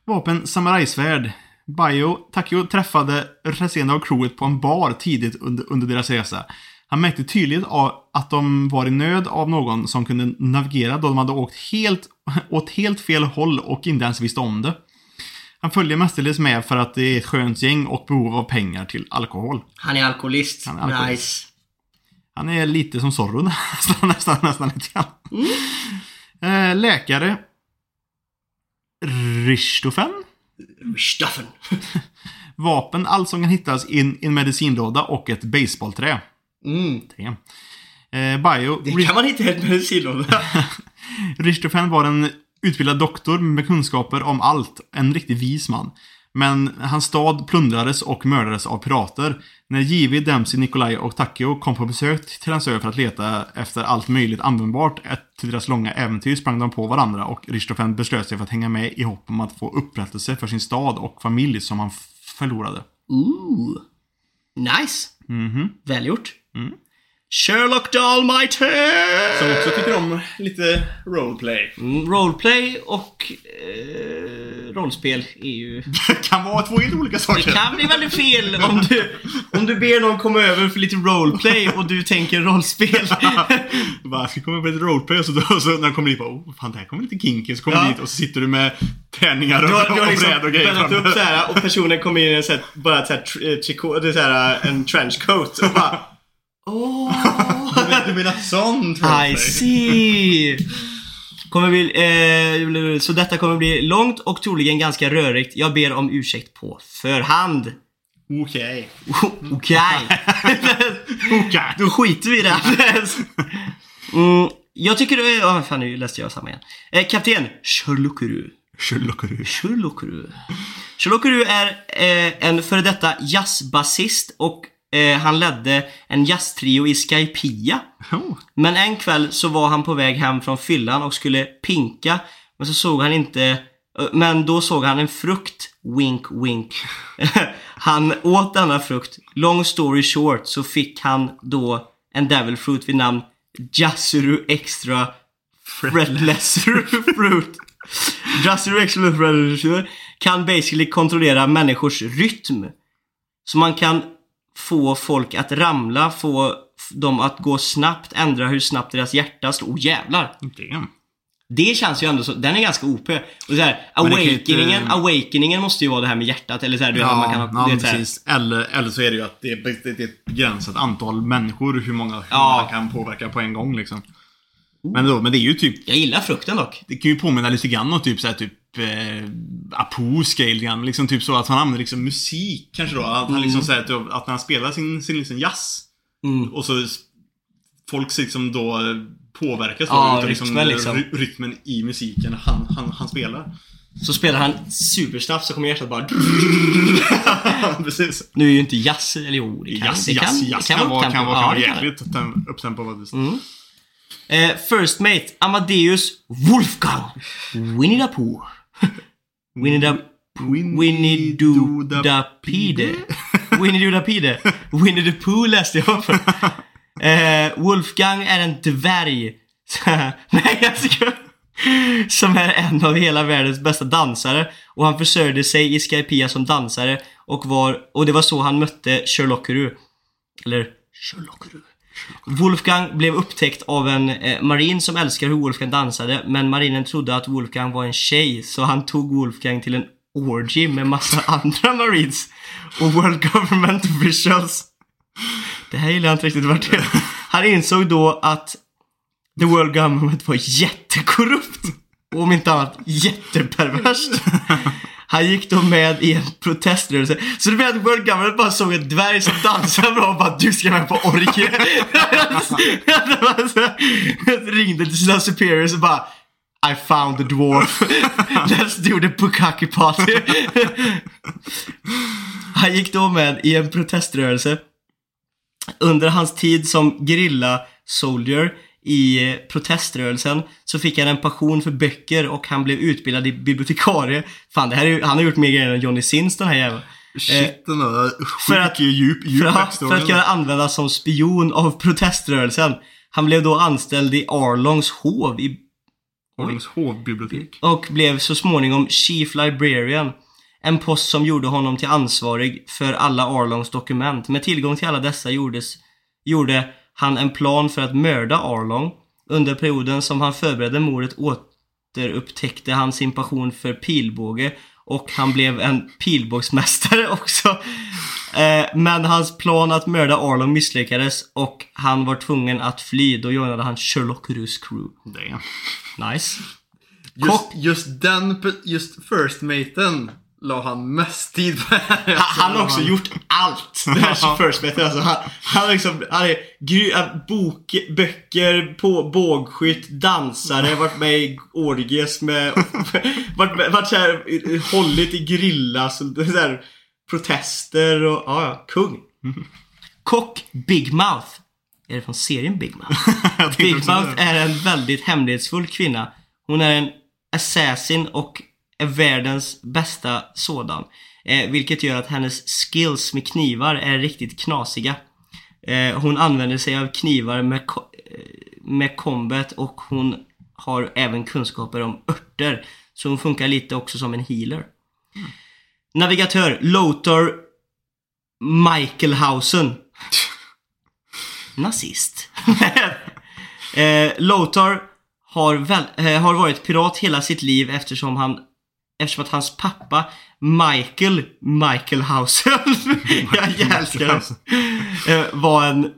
Vapen samurajsvärd. Bio. Takeo träffade resten av crewet på en bar tidigt under, under deras resa. Han märkte tydligt av att de var i nöd av någon som kunde navigera då de hade åkt helt, åt helt fel håll och inte ens visste om det. Han följer mestadels med för att det är ett skönt gäng och behov av pengar till alkohol. Han är alkoholist. Han är alkoholist. Nice. Han är lite som Zorro nästan, nästan, nästan lite grann. Eh, läkare. Richthofen. Staffen. Vapen. Allsången hittas i en, i en medicinlåda och ett baseballträ. Mm. Eh, bio. Det kan man inte helt medicinlåda. Richthofen var en utbildad doktor med kunskaper om allt. En riktig vis man. Men hans stad plundrades och mördades av pirater. När JV, Dempsey, Nikolaj och Takeo kom på besök till hans ö för att leta efter allt möjligt användbart till deras långa äventyr sprang de på varandra och Richthofen beslöt sig för att hänga med i hopp om att få upprättelse för sin stad och familj som han förlorade. Ooh. Nice. Mhm. Välgjort. Mm. Sherlock Almighty! Som också tycker om lite roleplay. Mm, roleplay och eh, rollspel är ju... kan vara två helt olika Det saker. kan bli väldigt fel om du, om du ber någon komma över för lite roleplay och du tänker rollspel. Bara, ska komma på lite roleplay och så, och så när de kommer dit bara, oh, fan det här kommer lite kinky. Så kommer Ja. dit och så sitter du med tärningar och, Du har, du har och liksom och grejer upp så här och personen kommer in i en så här, bara så här, eh, trikå, det så här, en trenchcoat och bara Åh! Du menar- Du menar sånt I see! Kommer bli, eh, så detta kommer bli långt och troligen ganska rörigt. Jag ber om ursäkt på förhand. Okej. Okej. Okej. Då skiter vi i det. mm, jag tycker. Oh, fan, nu läste jag samma igen. Eh, kapten Sherlockerud. Sherlockerud. Sherlockerud. Sherlockerud är eh, en före detta jazzbasist och eh, han ledde en jazztrio i Skypia. Oh. Men en kväll så var han på väg hem från fyllan och skulle pinka. Men så såg han inte... eh, Men då såg han en frukt. Wink, wink. han åt denna frukt. Long story short så fick han då en devil fruit vid namn Jassuru Extra Fretless Fruit. Jassuru Extra Fretless Fruit kan basically kontrollera människors rytm. Så man kan få folk att ramla, få dem att gå snabbt, ändra hur snabbt deras hjärta slår. Oh jävlar! Damn. Det känns ju ändå så, den är ganska OP. Och så här, awakeningen, inte- awakeningen måste ju vara det här med hjärtat eller så här, du vet, man kan ha, ja så här, precis. Eller, eller så är det ju att det är, det är ett begränsat antal människor hur många hur Ja. man kan påverka på en gång liksom. Men, då, men det är ju typ Jag gillar frukten dock. Det kan ju påminna lite grann om typ såhär typ eh, Apu scale grann. Liksom typ så att han använder liksom musik kanske då. Att han liksom säger att, när han spelar sin, sin liksom jazz Mm. och så folk liksom då eh, påverkas då Ja, utav liksom, rytmen liksom. ry- rytmen i musiken han, han, han spelar. Så spelar han supersnabbt så kommer hjärtat bara... Precis. Nu är ju inte jazz, eller jo, det kan, Jazz, det jazz, kan, jazz det kan, vara, kan vara, kan vara tem- upptempo faktiskt. Eh, first Mate, Amadeus Wolfgang. Winnie the Pooh. Winnie the... Winnie the Dapide. Winnie the Dapide. Winnie the Pooh läste jag för. Eh, Wolfgang är en dvärg. Nej, jag ska... Som är en av hela världens bästa dansare. Och han försörjde sig i Skypia som dansare. Och, var, och det var så han mötte Sherlockerud. Eller Sherlockerud. Wolfgang blev upptäckt av en eh, marin som älskar hur Wolfgang dansade men marinen trodde att Wolfgang var en tjej så han tog Wolfgang till en orgy med massa andra marines och World Government officials. Det här gillar jag inte riktigt vart det Han insåg då att the World Government var jättekorrupt och om inte annat jätteperverst. Han gick då med i en proteströrelse. Så det blev att World Government bara såg en dvärg som dansade bra och bara du ska med på orgie. Ringde till sina superiors och bara I found the dwarf. Let's do the bukkake party. Han gick då med i en proteströrelse. Under hans tid som grilla soldier i eh, proteströrelsen så fick han en passion för böcker och han blev utbildad i bibliotekarie. Fan, det här är, han har gjort mer grejer än Johnny Sins den här jäveln. Shit, den där för att- djup, djup För att, för att kunna användas som spion av proteströrelsen. Han blev då anställd i Arlongs hov i, Orlings hovbibliotek. och blev så småningom Chief Librarian. En post som gjorde honom till ansvarig för alla Arlongs dokument. Med tillgång till alla dessa gjordes, gjorde han en plan för att mörda Arlong. Under perioden som han förberedde mordet återupptäckte han sin passion för pilbåge och han blev en pilbågsmästare också. Eh, men hans plan att mörda Arlong misslyckades och han var tvungen att fly. Då joinade han Sherlock Rus crew. Damn. Nice. Just, Kock. just den, just first maten la han mest tid på. Han, han har också gjort allt. Det här är first mate. Alltså, han, han har liksom, han är gry, äh, bok, böcker, på, bågskytt, dansare, varit med i orgies med, varit, med, varit såhär, hållit i grilla, så, så här, protester och, ja, ja, kung. Kock Big Mouth. Är det från serien Big Mouth? Big Mouth det. är en väldigt hemlighetsfull kvinna. Hon är en assassin och är världens bästa sådan. Eh, vilket gör att hennes skills med knivar är riktigt knasiga. Eh, hon använder sig av knivar med, ko- eh, med combat och hon har även kunskaper om örter. Så hon funkar lite också som en healer. Navigatör Lothar Michaelhausen. Nazist. eh, Lothar har, väl, eh, har varit pirat hela sitt liv eftersom han Eftersom att hans pappa Michael Michaelhausen, jag älskar det, eh, var en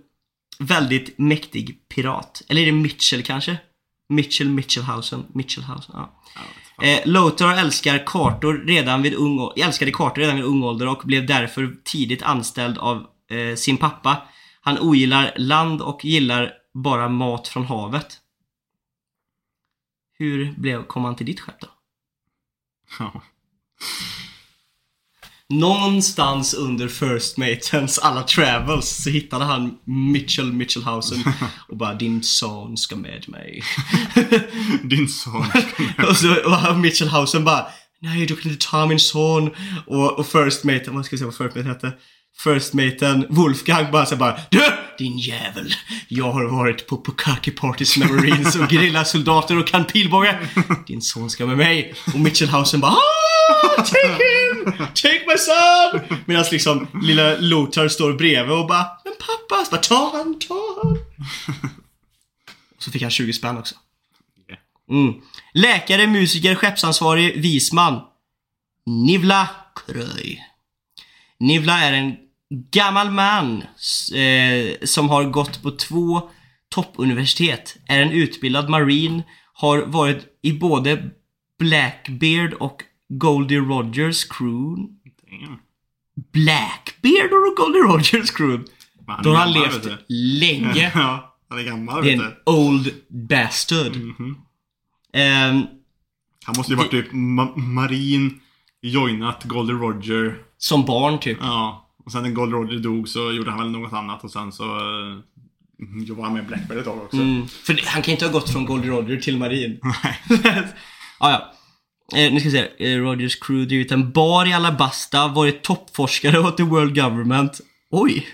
väldigt mäktig pirat. Eller är det Mitchell kanske? Mitchell Mitchellhausen, Mitchellhausen, ja. Eh, Lothar älskar kartor redan vid ung, å- älskade kartor redan vid ung ålder och blev därför tidigt anställd av eh, sin pappa. Han ogillar land och gillar bara mat från havet. Hur blev, kom han till ditt skepp då? Ja. Någonstans under First Matens alla travels så hittade han Mitchell Mitchellhausen och bara din son ska med mig. Din son. och så och Mitchellhausen bara Nej du kan inte ta min son. Och, och First Maten, vad ska jag säga vad First Mate hette? First Maten Wolfgang bara så bara Du! Din jävel! Jag har varit på Pukaki Parties med Marines och gerillasoldater och kan pilbåge. Din son ska med mig. Och Mitchellhausen bara "Ah, Take him! Take my son! Medan liksom lilla Lothar står bredvid och bara Men pappa! Så bara, ta han, ta han! Så fick han 20 spänn också. Mm. Läkare, musiker, skeppsansvarig, visman. Nivla Kröj. Nivla är en gammal man eh, som har gått på två toppuniversitet. Är en utbildad marin. Har varit i både Blackbeard och Goldie Rogers crew. Blackbeard och Goldie Rogers crew. Då har han levt vet du. länge. Ja, han är gammal Det är vet en du. old bastard. Mhm. Ehm, Han måste ju varit typ ma marin, joinat Golden Roger. som barn typ. Ja. Och sen när Golden Roger dog så gjorde han väl något annat och sen så uh, jobbade han med Blackbird ett tag också. Mm. För han kan inte ha gått från Goldie Roger till Marin. Nej. ah, ja. Eh, nu ska vi se. Eh, Rogers crew drivit en bar i Alabasta, varit toppforskare åt the World Government. Oj!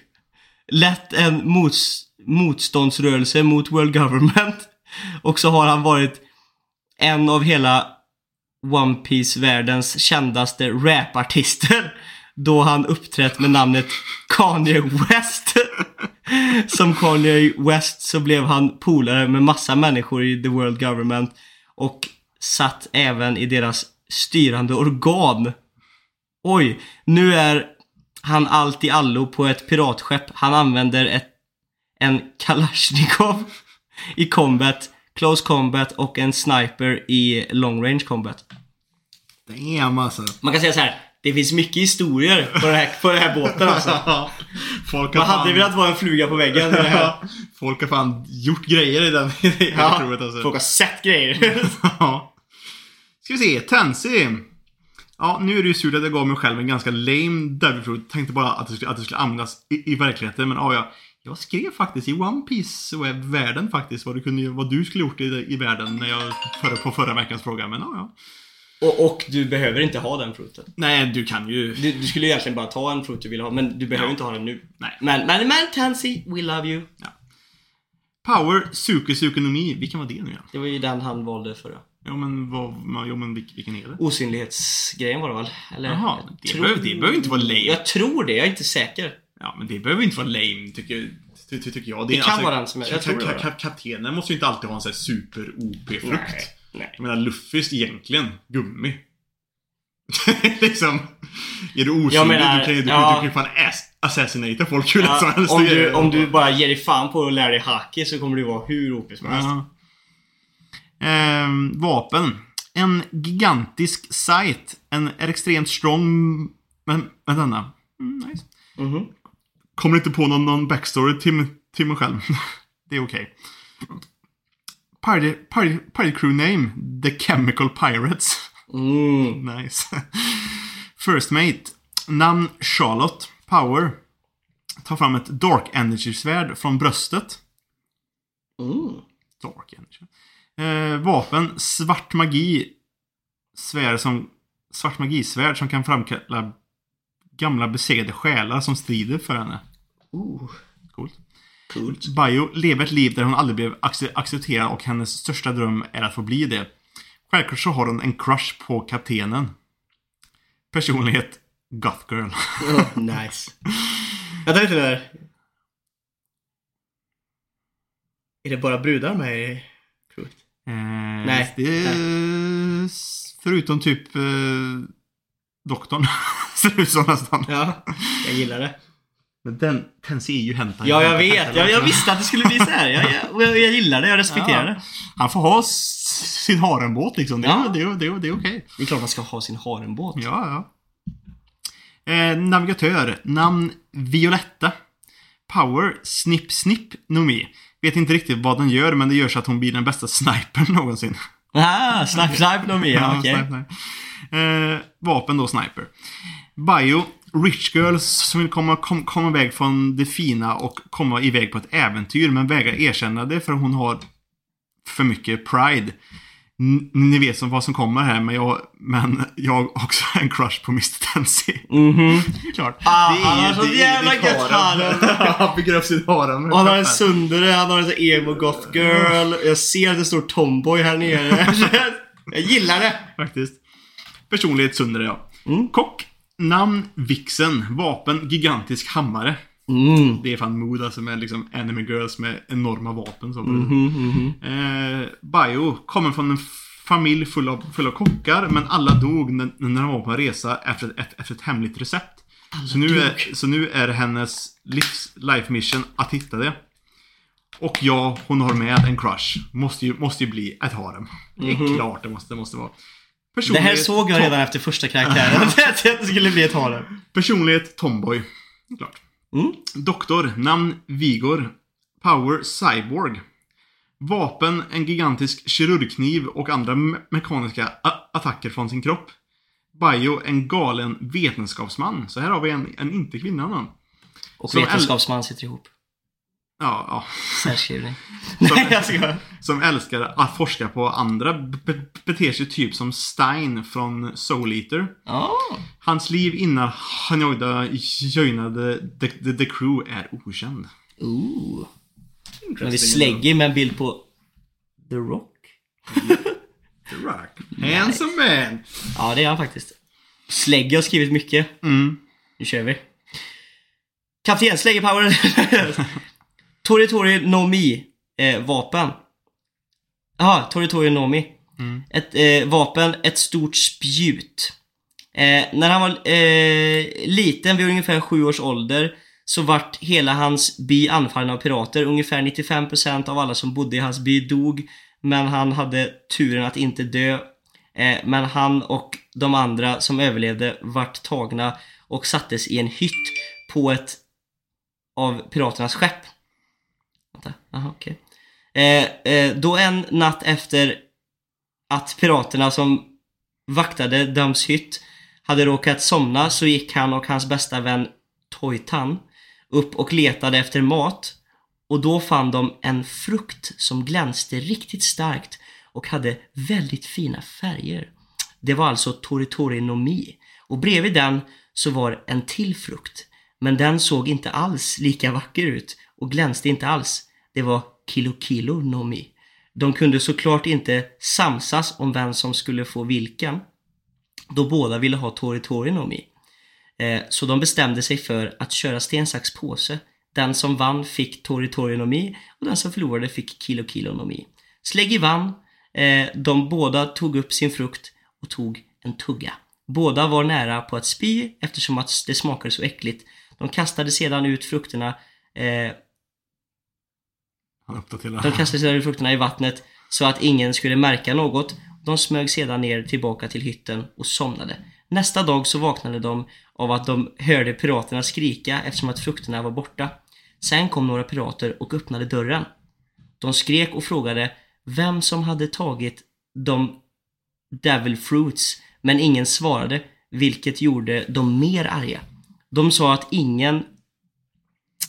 Lett en mots, motståndsrörelse mot World Government. Och så har han varit en av hela One Piece-världens kändaste rapartister. Då han uppträtt med namnet Kanye West. Som Kanye West så blev han polare med massa människor i the world government. Och satt även i deras styrande organ. Oj, nu är han allt i allo på ett piratskepp. Han använder ett, en Kalashnikov i combat, close combat och en sniper i long range combat. Damn alltså. Man kan säga så här. Det finns mycket historier på, det här, på den här båten alltså. Folk har Man hade fan- velat vara en fluga på väggen. det här. Folk har fan gjort grejer i den i det Ja, provet alltså. folk har sett grejer. Ja. Ska vi se, Tansy. Ja, nu är det ju surt att jag gav mig själv en ganska lame Devil Tänkte bara att det skulle, att det skulle användas i, i verkligheten. Men ja, jag, jag skrev faktiskt i One Piece-världen faktiskt vad du, kunde, vad du skulle gjort i, i världen när jag, förra, på förra veckans fråga. Men ja, ja. Och, och du behöver inte ha den fruten. Nej, du kan ju... Du, du skulle egentligen bara ta en frukt du vill ha, men du behöver Ja. inte ha den nu. Nej. Men, men, men Tansy, we love you. Power, Suke Sukonomi. Vilken var det nu igen? Det var ju den han valde förra. Ja, men vad... Ja, men vilk- vilken är det? Osynlighetsgrejen var det väl? Eller? Jaha, det behöver- det behöver inte vara lame. Jag tror det, jag är inte säker. Ja, men det behöver inte vara lame, tycker, ty, ty, tycker jag. Det är kan vara den som jag- jag tror det Kaptenen måste ju inte alltid ha en sån här super-OP-frukt. Nej. Jag menar, Luffys egentligen gummi. liksom. Är du Jag menar, du kan ju du, ja. kan fan ass, assassinata folk hur lätt som Ja, helst. om, du, om du bara ger dig fan på att lära dig haki så kommer du vara hur OP som helst. Ja. Ehm, vapen. En gigantisk sight. En extremt strong... Men, denna. Mm, nice. Mhm. Kommer inte på någon, någon backstory till, till mig själv. det är okej. Party, party, party crew name. The Chemical Pirates. Mm. nice. First mate. Namn Charlotte. Power. Ta fram ett Dark Energy-svärd från bröstet. Mm. Dark Energy. Eh, vapen. Svart magi. Svärd som... Svart magisvärd som kan framkalla gamla besegrade själar som strider för henne. Ooh. Coolt. Bio lever ett liv där hon aldrig blev acce- accepterad och hennes största dröm är att få bli det. Självklart så har hon en crush på kaptenen. Personlighet Goth Girl. Oh, nice. Vänta lite där. Är det bara brudar med i crewet? Eh, Nej. Det är, förutom typ eh, doktorn. Ser ut som nästan. Ja, jag gillar det. Men den, den ser ju hentai. Ja, jag vet. Jag, jag visste att det skulle bli så här. Jag, jag, jag, jag gillar det. Jag respekterar Ja. det. Han får ha sin harembåt liksom. Det, Ja. det, det, det, det är okej. Det är klart man ska ha sin harembåt. Ja, ja. Eh, navigatör. Namn Violetta. Power Snip Snip Nomi. Vet inte riktigt vad den gör, men det gör så att hon blir den bästa snipern någonsin. Ah, snipe, snipe, no me. Ja, okej. snipe, snipe. Eh, vapen då, sniper. Bio. Rich girls som vill komma, kom, komma iväg från det fina och komma iväg på ett äventyr, men vägrar erkänna det för hon har för mycket pride. N- ni vet som vad som kommer här, men jag, men jag har också en crush på Mr. Tensi. Mhm. Klart. Ah, Det är han har så jävla gött harem. Han bygger upp sin harem. Och han har en sundare, han har en sån emo goth girl. Jag ser att det står tomboy här nere. Jag gillar det. Faktiskt. Personlighet Sundare, ja. Mm. Kock. Namn Vixen. Vapen Gigantisk hammare. Mm. Det är fan mood alltså med liksom anime girls med enorma vapen. Så. Mhm, mhm. Eh, Bio kommer från en familj full av, full av kockar, men alla dog när, när de var på en resa efter ett, efter ett hemligt recept. Så nu, är, så nu är hennes livs, life mission att hitta det. Och ja, hon har med en crush. Måste ju, måste ju bli ett harem. Det är klart det måste, det måste vara. Det här såg jag redan efter första karaktären. Att det skulle bli ett harem. Personlighet Tomboy. Klart. Mm. Doktor. Namn Vigor. Power Cyborg. Vapen en gigantisk kirurgkniv och andra me- mekaniska attacker från sin kropp. Bio en galen vetenskapsman. Så här har vi en, en inte kvinna någon. Och Som vetenskapsman sitter ihop. Ja, ja. Särskrivning. Nej, skojar. Som älskar att forska på andra. Be- beter sig typ som Stein från Soul Eater. Ja. Hans liv innan han joinade, the, the, the Crew är okänd. Ooh. Men vi slägger med en bild på The Rock. The Rock. Handsome man. Ja, det är han faktiskt. Slägge har skrivit mycket. Mm. Nu kör vi. Kapten Slägge Power. Tori Tori No Mi. Eh, vapen. Jaha, Tori Tori No Mi. Mm. Ett eh, vapen, ett stort spjut. Eh, när han var eh, liten, vid ungefär sju års ålder, så vart hela hans by anfallen av pirater. Ungefär 95% av alla som bodde i hans by dog. Men han hade turen att inte dö. Eh, men han och de andra som överlevde vart tagna och sattes i en hytt på ett av piraternas skepp. Vänta, aha, okej. Eh, eh, då en natt efter att piraterna som vaktade Dams hytt hade råkat somna så gick han och hans bästa vän Toitan upp och letade efter mat och då fann de en frukt som glänste riktigt starkt och hade väldigt fina färger. Det var alltså Toritorinomi. och bredvid den så var en till frukt men den såg inte alls lika vacker ut och glänste inte alls. Det var Kilo Kilo Nomi. De kunde såklart inte samsas om vem som skulle få vilken då båda ville ha Tori Tori Nomi. Eh, så de bestämde sig för att köra sten, sax, påse. Den som vann fick Tori Tori Nomi och den som förlorade fick Kilo Kilo Nomi. Släggy vann. Eh, de båda tog upp sin frukt och tog en tugga. Båda var nära på att spy eftersom att det smakade så äckligt. De kastade sedan ut frukterna eh, han uppdaterade. de kastade sedan ut frukterna i vattnet så att ingen skulle märka något. De smög sedan ner tillbaka till hytten och somnade. Nästa dag så vaknade de av att de hörde piraterna skrika eftersom att frukterna var borta. Sen kom några pirater och öppnade dörren. De skrek och frågade vem som hade tagit de Devil Fruits, men ingen svarade, vilket gjorde dem mer arga. De sa att ingen...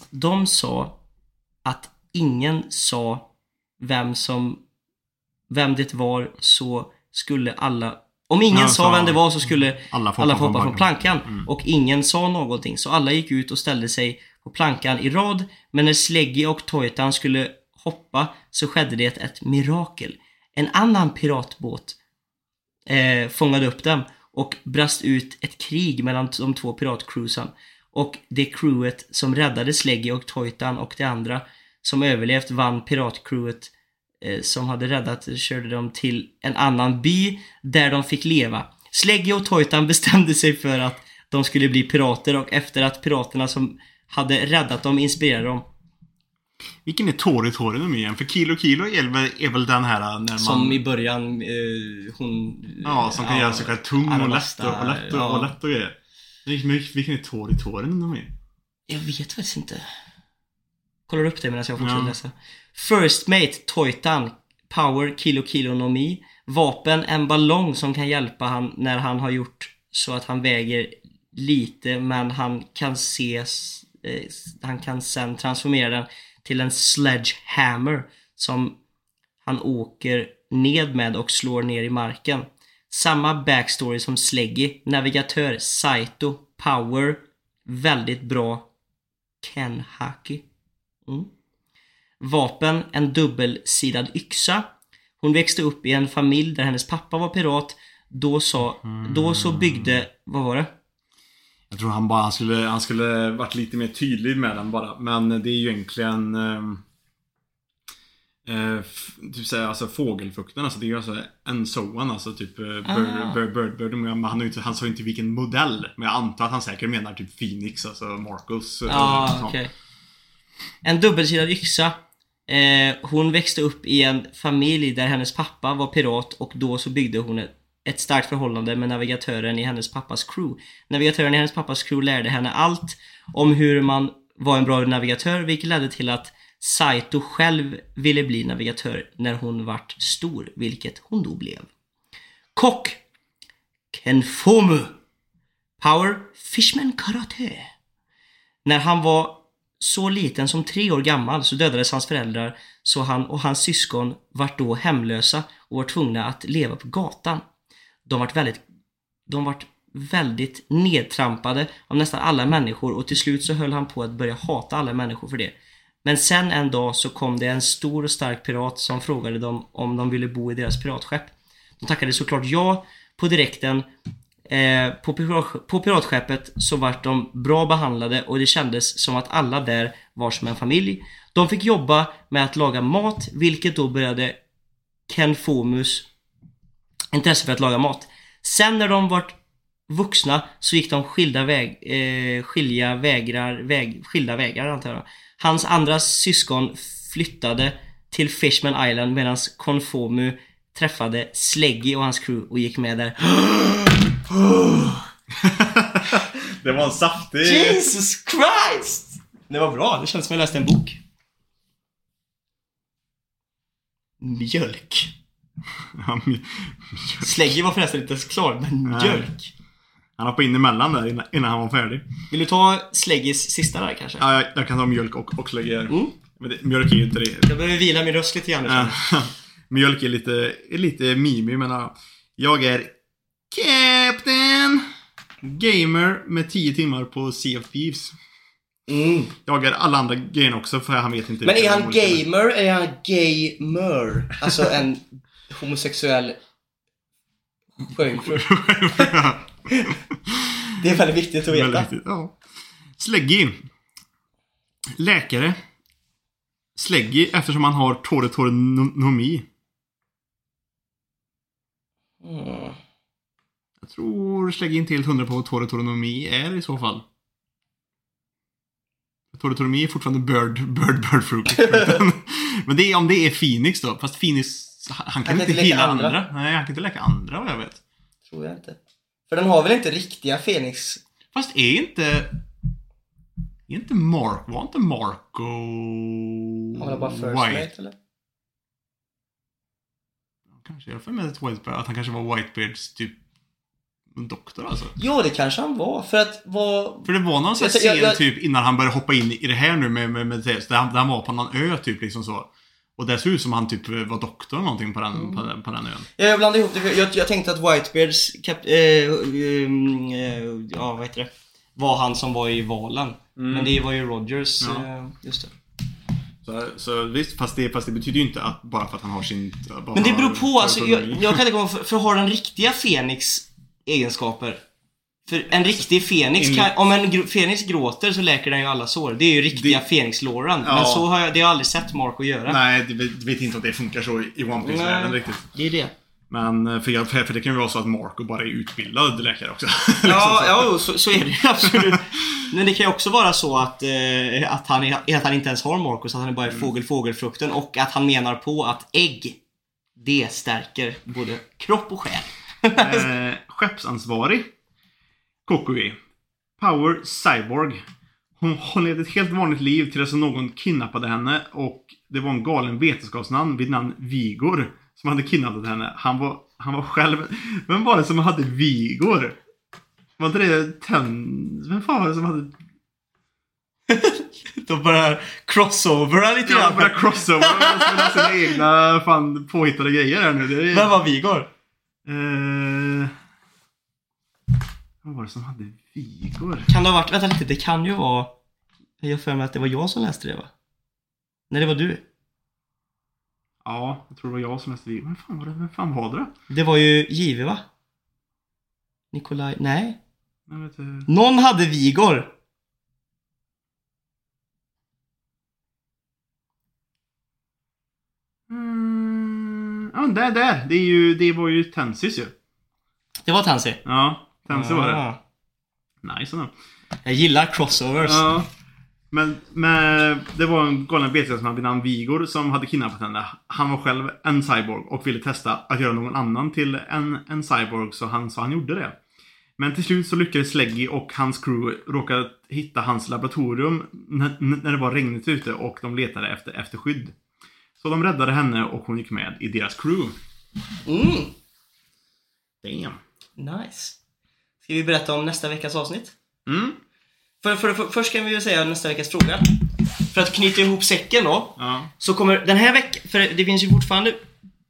De sa att ingen sa vem som... Vem det var så skulle alla... Om ingen Ja, sa vem det var så skulle Alla få hoppa från från plankan. Och ingen sa någonting. Så alla gick ut och ställde sig på plankan i rad, men när Sleggy och Toitan skulle hoppa så skedde det ett mirakel. En annan piratbåt eh, fångade upp dem och brast ut ett krig mellan de två piratcruisen. Och det crewet som räddade Sleggy och Toitan och de andra som överlevt vann piratcrewet eh, som hade räddat körde dem till en annan by där de fick leva. Sleggy och Toitan bestämde sig för att de skulle bli pirater och efter att piraterna som hade räddat dem inspirerade dem. Vilken är Tori Tori nu igen? För Kilo Kilo är väl, är väl den här när man... Som i början, eh, hon... Ja, som kan göra sig själv tung och lätt och, och lätt och, ja. och lätt och grejer. Vilken, vilken är Tori Tori nu är? Jag vet faktiskt inte. Kollar upp det medan jag fortsätter Ja. läsa. First Mate, Toitan, Power, Kilo Kilo no Mi. Vapen, en ballong som kan hjälpa han när han har gjort så att han väger lite men han kan ses, eh, han kan sen transformera den till en sledgehammer som han åker ned med och slår ner i marken. Samma backstory som Sleggy, navigatör, Saito, Power, väldigt bra Ken Haki. Mm. Vapen, en dubbelsidad yxa. Hon växte upp i en familj där hennes pappa var pirat. Då, sa, då så byggde, vad var det? Jag tror han bara han skulle, han skulle varit lite mer tydlig med den bara. Men det är ju egentligen... Eh, f- typ såhär, alltså fågelfrukten, alltså det är ju alltså en soan, alltså typ eh, bird, Ah. bird, bird, bird, men han, inte, han sa ju inte vilken modell. Men jag antar att han säkert menar typ Phoenix, alltså Marcus. eh, Ja, sånt. okej. En dubbelsidad yxa. Eh, hon växte upp i en familj där hennes pappa var pirat och då så byggde hon ett, ett starkt förhållande med navigatören i hennes pappas crew. Navigatören i hennes pappas crew lärde henne allt om hur man var en bra navigatör vilket ledde till att Saito själv ville bli navigatör när hon vart stor, vilket hon då blev. Kock Kenfomu Power Fishman Karate när han var så liten som tre år gammal så dödades hans föräldrar så han och hans syskon vart då hemlösa och var tvungna att leva på gatan. De vart väldigt, de vart väldigt nedtrampade av nästan alla människor och till slut så höll han på att börja hata alla människor för det. Men sen en dag så kom det en stor och stark pirat som frågade dem om de ville bo i deras piratskepp. De tackade såklart ja på direkten Eh, på, pirat- på piratskeppet så vart de bra behandlade och det kändes som att alla där var som en familj. De fick jobba med att laga mat, vilket då började Ken Fomus intresse för att laga mat. Sen när de vart vuxna så gick de skilda väg, eh, skilja vägrar, väg, skilda vägar antar jag. Hans andra syskon flyttade till Fishman Island medan Konfomu träffade Sleggy och hans crew och gick med där. Det var en saftig... Jesus Christ! Det var bra, det kändes som jag läste en bok. Mjölk. Ja, men- Sleggy var förresten inte ens klar, men Nej. mjölk. Han hoppade in emellan där innan, innan han var färdig. Vill du ta Sleggys sista där kanske? Ja, jag, jag kan ta mjölk och, och lägga... Mm. Men det, mjölk är ju inte det. Jag behöver vila min röst lite grann jag. Ja. Mjölk är lite, är lite mimig men ja. Jag är Captain Gamer med 10 timmar på Sea of Thieves. Mm. Jag är alla andra grejerna också för han vet inte Men är han gamer eller är han gamer? Alltså en homosexuell sjöjungfru. Det är väldigt viktigt att veta. Viktigt, ja. Sleggy. Läkare. Sleggy eftersom han har toretonomi. Mm. Jag tror Sleggy inte helt hundra på vad toretonomi är i så fall. Toretonomi är fortfarande bird, bird, bird fruit. Men det är om det är Phoenix då. Fast Phoenix, han kan, inte leka hela andra. andra. Nej, han kan inte läka andra vad jag vet. Tror jag inte. För den har väl inte riktiga Fenix... Fast är inte... Är inte Mark... Var inte Marco... Han var bara first White? mate eller? Kanske. Jag har för mig att Whitebeard, att han kanske var Whitebeards typ doktor alltså. Ja, det kanske han var. För att vad... För det var någon sån Jag- jag- scen typ innan han började hoppa in i det här nu med, med, med det, där han, där han var på någon ö typ liksom så. Och det såg ut som han typ var doktor eller någonting på den, Mm. på, den- på den ön. Jag blandade ihop det. för Jag, jag tänkte att Whitebeards kap, eh, eh, ja, vad heter det? Var han som var i valen. Men det var ju Rogers, Ja. eh, just det. Så, så visst, fast det, fast det betyder ju inte att bara för att han har sin... bara Men det beror på, alltså, har- jag, jag kan inte komma för, för har den riktiga Fenix egenskaper? För en riktig Fenix, kan, enligt- om en gr- Fenix gråter så läker den ju alla sår. Det är ju riktiga Det- Fenix-låren. Ja. Men så har jag, det har jag aldrig sett Marco göra. Nej, det vet, inte att det funkar så i One Piece-världen Nej. riktigt. Det är det. Men eh, för, jag- för, det kan ju vara så att Marco bara är utbildad läkare också. Ja, Liksom ja så, så är det ju absolut. Men det kan ju också vara så att, eh, att, han, är, att han inte ens har Marcus, att han är bara är Mm. fågel-fågelfrukten och att han menar på att ägg, det stärker både kropp och själ. eh, skeppsansvarig. Kokui. Power Cyborg. Hon, hon levde ett helt vanligt liv tills någon kidnappade henne och det var en galen vetenskapsman vid namn Vigor som hade kidnappat henne. Han var, han var själv... Vem var det som hade Vigor? Var inte det Ten... Vem fan var det som hade... De börjar crossovera lite Ja, grann. börja crossover och spela sina egna fan påhittade grejer här nu. Är... Vem var Vigor? Eh... Vad var det som hade Vigor? Kan det ha varit, vänta lite, det kan ju vara... Jag för mig att det var jag som läste det va? Nej, det var du. Ja, jag tror det var jag som läste Vigor. Vem fan var det? Vem fan var det? Det var ju Give va? Nikolaj, nej. Jag vet inte. Någon hade Vigor. Mm, ja, där, där. Det, är ju, det var ju Tensis ju. Det var Tansy. Ja, Tensis var det. Ah. Nice ändå. Jag gillar crossovers. Ja. Men, men det var en galen vetenskapsman vid namn Vigor som hade kidnappat henne. Han var själv en cyborg och ville testa att göra någon annan till en, en cyborg så han, så han gjorde det. Men till slut så lyckades Sleggy och hans crew råka hitta hans laboratorium när, när det var regnigt ute och de letade efter, efter skydd. Så de räddade henne och hon gick med i deras crew. Mm. Damn. Nice. Ska vi berätta om nästa veckas avsnitt? Mm. För, för, för, först kan vi väl säga nästa veckas fråga. För att knyta ihop säcken då. Ja. Så kommer den här veckan, för det finns ju fortfarande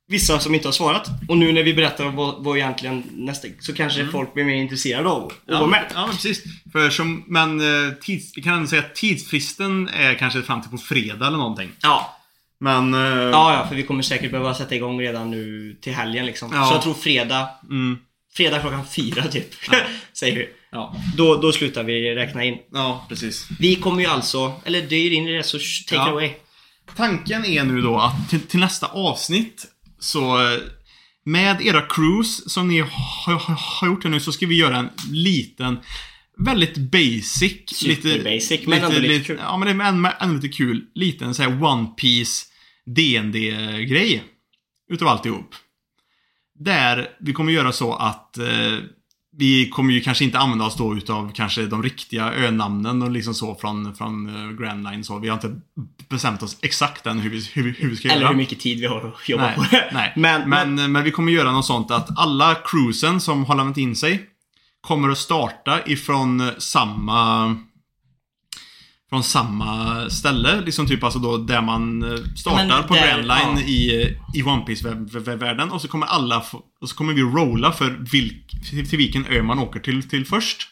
vissa som inte har svarat. Och nu när vi berättar vad, vad egentligen nästa, så kanske folk blir mer intresserade av att Ja, vara med. ja, precis. För som, men eh, tids, vi kan ändå säga att tidsfristen är kanske fram till på fredag eller någonting. Ja. Men... eh, Ja, ja, för vi kommer säkert behöva sätta igång redan nu till helgen liksom. Ja. Så jag tror fredag, Mm, fredag klockan fyra typ. Säger vi. Ja. Då, då slutar vi räkna in. ja, precis. Vi kommer ju alltså, eller det är ju din idé så take Ja. it away. Tanken är nu då att till, till nästa avsnitt så eh, med era crews som ni har, har, gjort här nu så ska vi göra en liten Väldigt basic. Super basic, men ändå lite kul. Ja, men det är ändå, ändå lite kul. Liten så här One Piece DND-grej. Utav alltihop. Där vi kommer göra så att eh, vi kommer ju kanske inte använda oss då utav kanske de riktiga önamnen och liksom så från, från uh, Grand Line så. Vi har inte bestämt oss exakt än hur vi, hur, hur vi ska Eller göra. hur mycket tid vi har att jobba Nej, på det. nej. Men, Men, men, vi kommer göra något sånt att alla cruisen som har lämnat in sig kommer att starta ifrån eh, samma från samma ställe, liksom typ alltså då där man eh, startar Men på där- Grand Line ja. i, i One Piece-världen och så kommer alla och så kommer vi rolla för vilk, till, vilken ö man åker till, till först.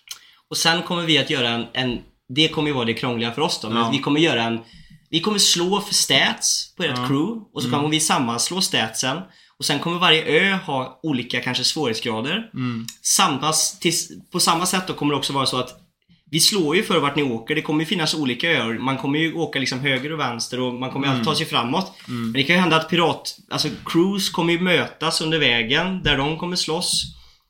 Och sen kommer vi att göra en, en det kommer ju vara det krångliga för oss då, men Ja. vi kommer göra en Vi kommer slå för stats på ert Ja. crew och så kommer vi sammanslå statsen och sen kommer varje ö ha olika kanske svårighetsgrader. Mm. Tills, på samma sätt då kommer det också vara så att vi slår ju för vart ni åker. Det kommer ju finnas olika öar. Man kommer ju åka liksom höger och vänster och man kommer ju alltid ta sig framåt. Men det kan ju hända att pirat... Alltså crews kommer ju mötas under vägen där de kommer slåss.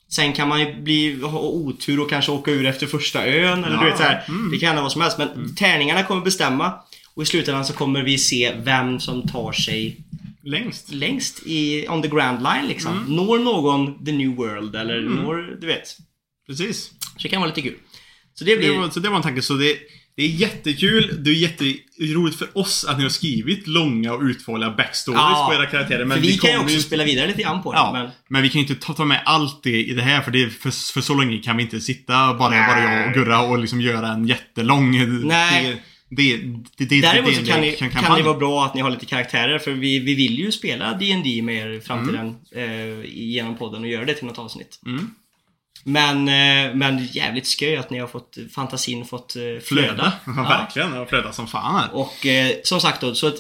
Sen kan man ju bli, ha otur och kanske åka ur efter första ön eller du Ja, vet så här. Det kan hända vad som helst. Men Mm. tärningarna kommer bestämma. Och i slutändan så kommer vi se vem som tar sig Längst. längst i, on the grand line liksom. Mm. Når någon the new world eller når, du vet. Precis. Så det kan vara lite kul. Så det blir... Det var, så det var en tanke. Så det, det är jättekul. Det är jätteroligt för oss att ni har skrivit långa och utförliga backstories Ja, på era karaktärer. Men för vi, kan ju också spela vidare lite grann på det. Ja, Men, men... vi kan ju inte ta, med allt det i det här för, det, för, för så länge kan vi inte sitta bara, Nej. bara jag och Gurra och liksom göra en jättelång... Nej. Det, det, det, däremot så kan, ni, kan- kan det vara bra att ni har lite karaktärer för vi, vi vill ju spela D&D med er i framtiden eh, genom podden och göra det till något avsnitt. Mm. Men, eh, men jävligt skoj att ni har fått fantasin fått eh, flöda. Ja, verkligen. Det har flödat som fan här. Och eh, som sagt då, så att,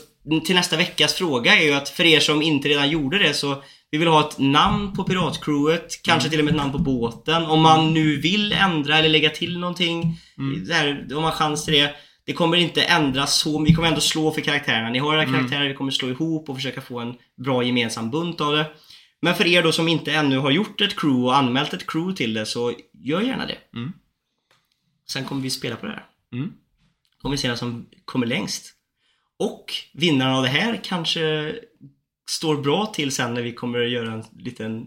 till nästa veckas fråga är ju att för er som inte redan gjorde det så vi vill ha ett namn på piratcrewet, kanske till och med ett namn på båten. Om man nu vill ändra eller lägga till någonting. Det här, om man har chans till det. Det kommer inte ändras så Vi kommer ändå slå för karaktärerna. Ni har era karaktärer, vi kommer slå ihop och försöka få en bra gemensam bunt av det. Men för er då som inte ännu har gjort ett crew och anmält ett crew till det så gör gärna det. Mm. Sen kommer vi spela på det här. Mm. Kommer vi se vem som kommer längst. Och vinnaren av det här kanske står bra till sen när vi kommer att göra en liten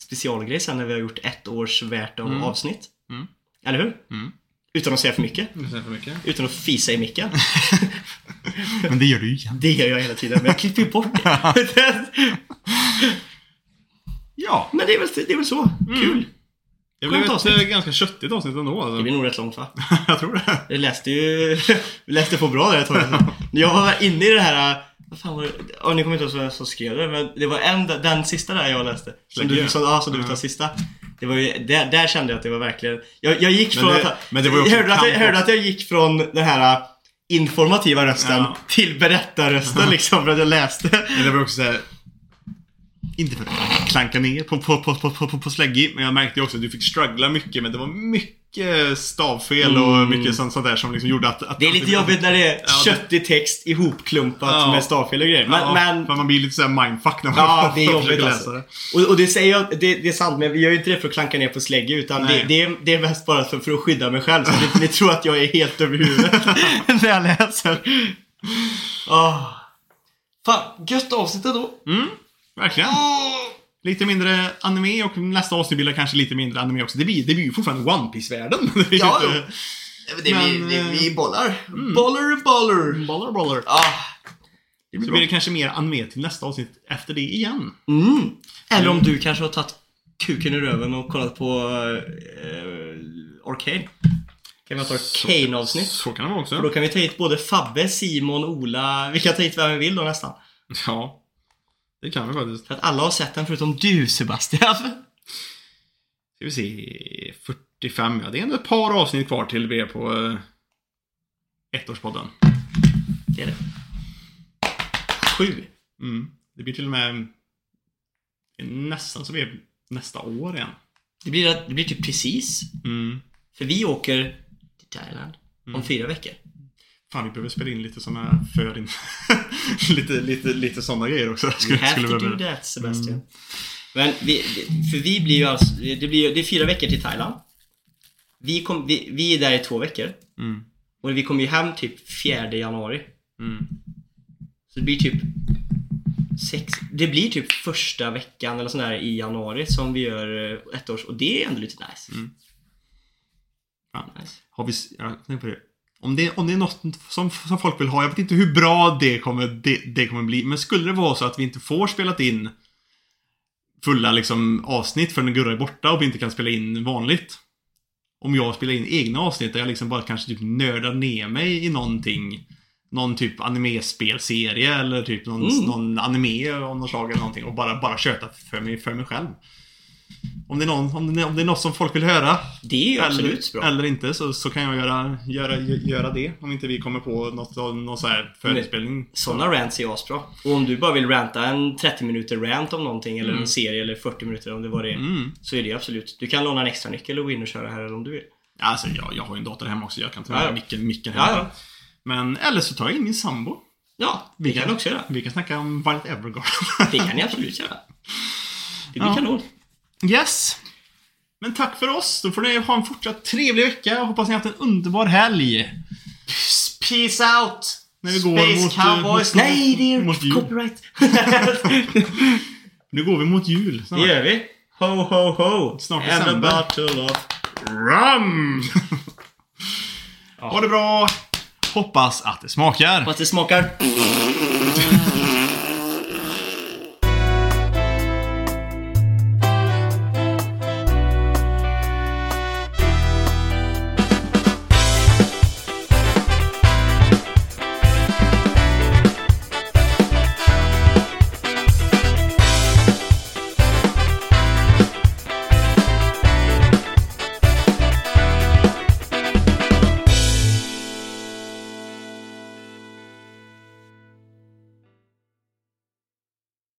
specialgrej sen när vi har gjort ett års värt av Mm. avsnitt. Mm. Eller hur? Mm. Utan att säga för mycket. Det säger för mycket. Utan att fisa i micken. Men det gör du ju igen. Det gör jag hela tiden, men jag klipper ju bort det. Ja. men det är väl, det är väl så. Kul. Det blev ett eh, ganska köttigt avsnitt ändå. Det Alltså. blir nog rätt långt va? jag tror det. Jag läste ju... Vi läste på bra där ett tag. Jag var inne i det här... Vad fan var det? Ja, ni kommer inte ihåg vem som skrev det, men det var en, den sista där jag läste. Som du, som, ja, som du tar sista. Det var ju, där, där kände jag att det var verkligen... Jag, jag gick Men från det- att... men det var också hörde, att jag, hörde att jag gick från den här äh, informativa rösten Ja. till berättarrösten liksom, för att jag läste. Men det var också såhär... Inte för att klanka ner på, på, på, på, på, på Släggy, men jag märkte också att du fick struggla mycket, men det var mycket stavfel och Mm. mycket sånt, sånt där som liksom gjorde att... att Det är lite jobbigt när det är Ja, köttig text ihopklumpat Ja. med stavfel och grejer. Men, ja, men för man blir lite såhär mindfuck när man Ja, det är jobbigt läsa alltså. det. Och, och det säger jag, det, det är sant, men vi gör ju inte det för att klanka ner på slägge utan det, det, är, det är mest bara för, för att skydda mig själv. Så inte ni tror att jag är helt över huvudet när jag läser. Oh. Fan, gött avsnitt då. Mm, verkligen. Lite mindre anime och nästa avsnitt blir det kanske lite mindre anime också. Det blir, det blir ju fortfarande One Piece-världen. Det är ju Ja, inte- Det, Men, vi, eh, vi, vi bollar. Bollar, bollar. Bollar, bollar. Ah, det Så blir blir bra. det kanske mer anime till nästa avsnitt efter det igen. Mm. Eller om du kanske har tagit kuken ur röven och kollat på uh, Arcane. Kan vi ta ett Arcane-avsnitt? Så kan det vara Och då också. kan vi ta hit både Fabbe, Simon, Ola. Vi kan ta hit vem vi vill då nästan. Ja. Det kan vi faktiskt. För att alla har sett den förutom du Sebastian. Ska vi se. 45, ja. Det är ändå ett par avsnitt kvar till vi är på uh, ettårspodden. Det är det. Sju. Mm. Det blir till och med nästan så vi är nästa år igen. Det blir, det blir typ precis. Mm. För vi åker till Thailand om fyra veckor. Fan, vi behöver spela in lite såna för in... lite, lite, lite såna grejer också. We Skulle, have skulle to do behöva. that Sebastian. Men vi, för vi blir ju alltså, det, blir, det är fyra veckor till Thailand. Vi, kom, vi, vi är där i två veckor. Mm. Och vi kommer ju hem typ 4 januari. Mm. Så det blir typ sex, Det blir typ första veckan eller sådär i januari som vi gör eh, ett års och det är ändå lite nice. Mm. Ja. nice. Har vi... Jag tänker på det. Om det, om det är något som, som folk vill ha, jag vet inte hur bra det kommer, det, det kommer bli, men skulle det vara så att vi inte får spelat in fulla liksom, avsnitt för när Gurra är borta och vi inte kan spela in vanligt. Om jag spelar in egna avsnitt där jag liksom bara kanske typ nördar ner mig i någonting. Någon typ animespelserie eller typ någon, Mm. någon anime av något slag eller någonting och bara, bara köta för mig, för mig själv. Om det, är någon, om, det, om det är något som folk vill höra Det är ju absolut eller, bra. eller inte så, så kan jag göra, göra, göra det. Om inte vi kommer på något, någon så här förinspelning. Sådana rants är asbra. Och om du bara vill ranta en 30 minuter rant om någonting eller Mm. en serie eller 40 minuter om det var det. Mm. Så är det absolut. Du kan låna en extra nyckel och gå in och köra här eller om du vill. Alltså jag, jag har ju en dator hemma också. Jag kan ta med Ja, ja. micken, micken hemma. ja. Men eller så tar jag in min sambo. Ja, det kan du också göra. Vi kan snacka om Violet Evergarden. Det kan ni absolut göra. Det blir kanon. Yes! Men tack för oss. Då får ni ha en fortsatt trevlig vecka. Hoppas ni har haft en underbar helg. Peace out! När vi går Space mot, Cowboys. mot- Nej, det är mot jul. copyright. Nu går vi mot jul. snart. det gör vi. Ho, ho, ho. Snart And a december. bottle of rum. Ha det bra. Hoppas att det smakar. Fast det smakar...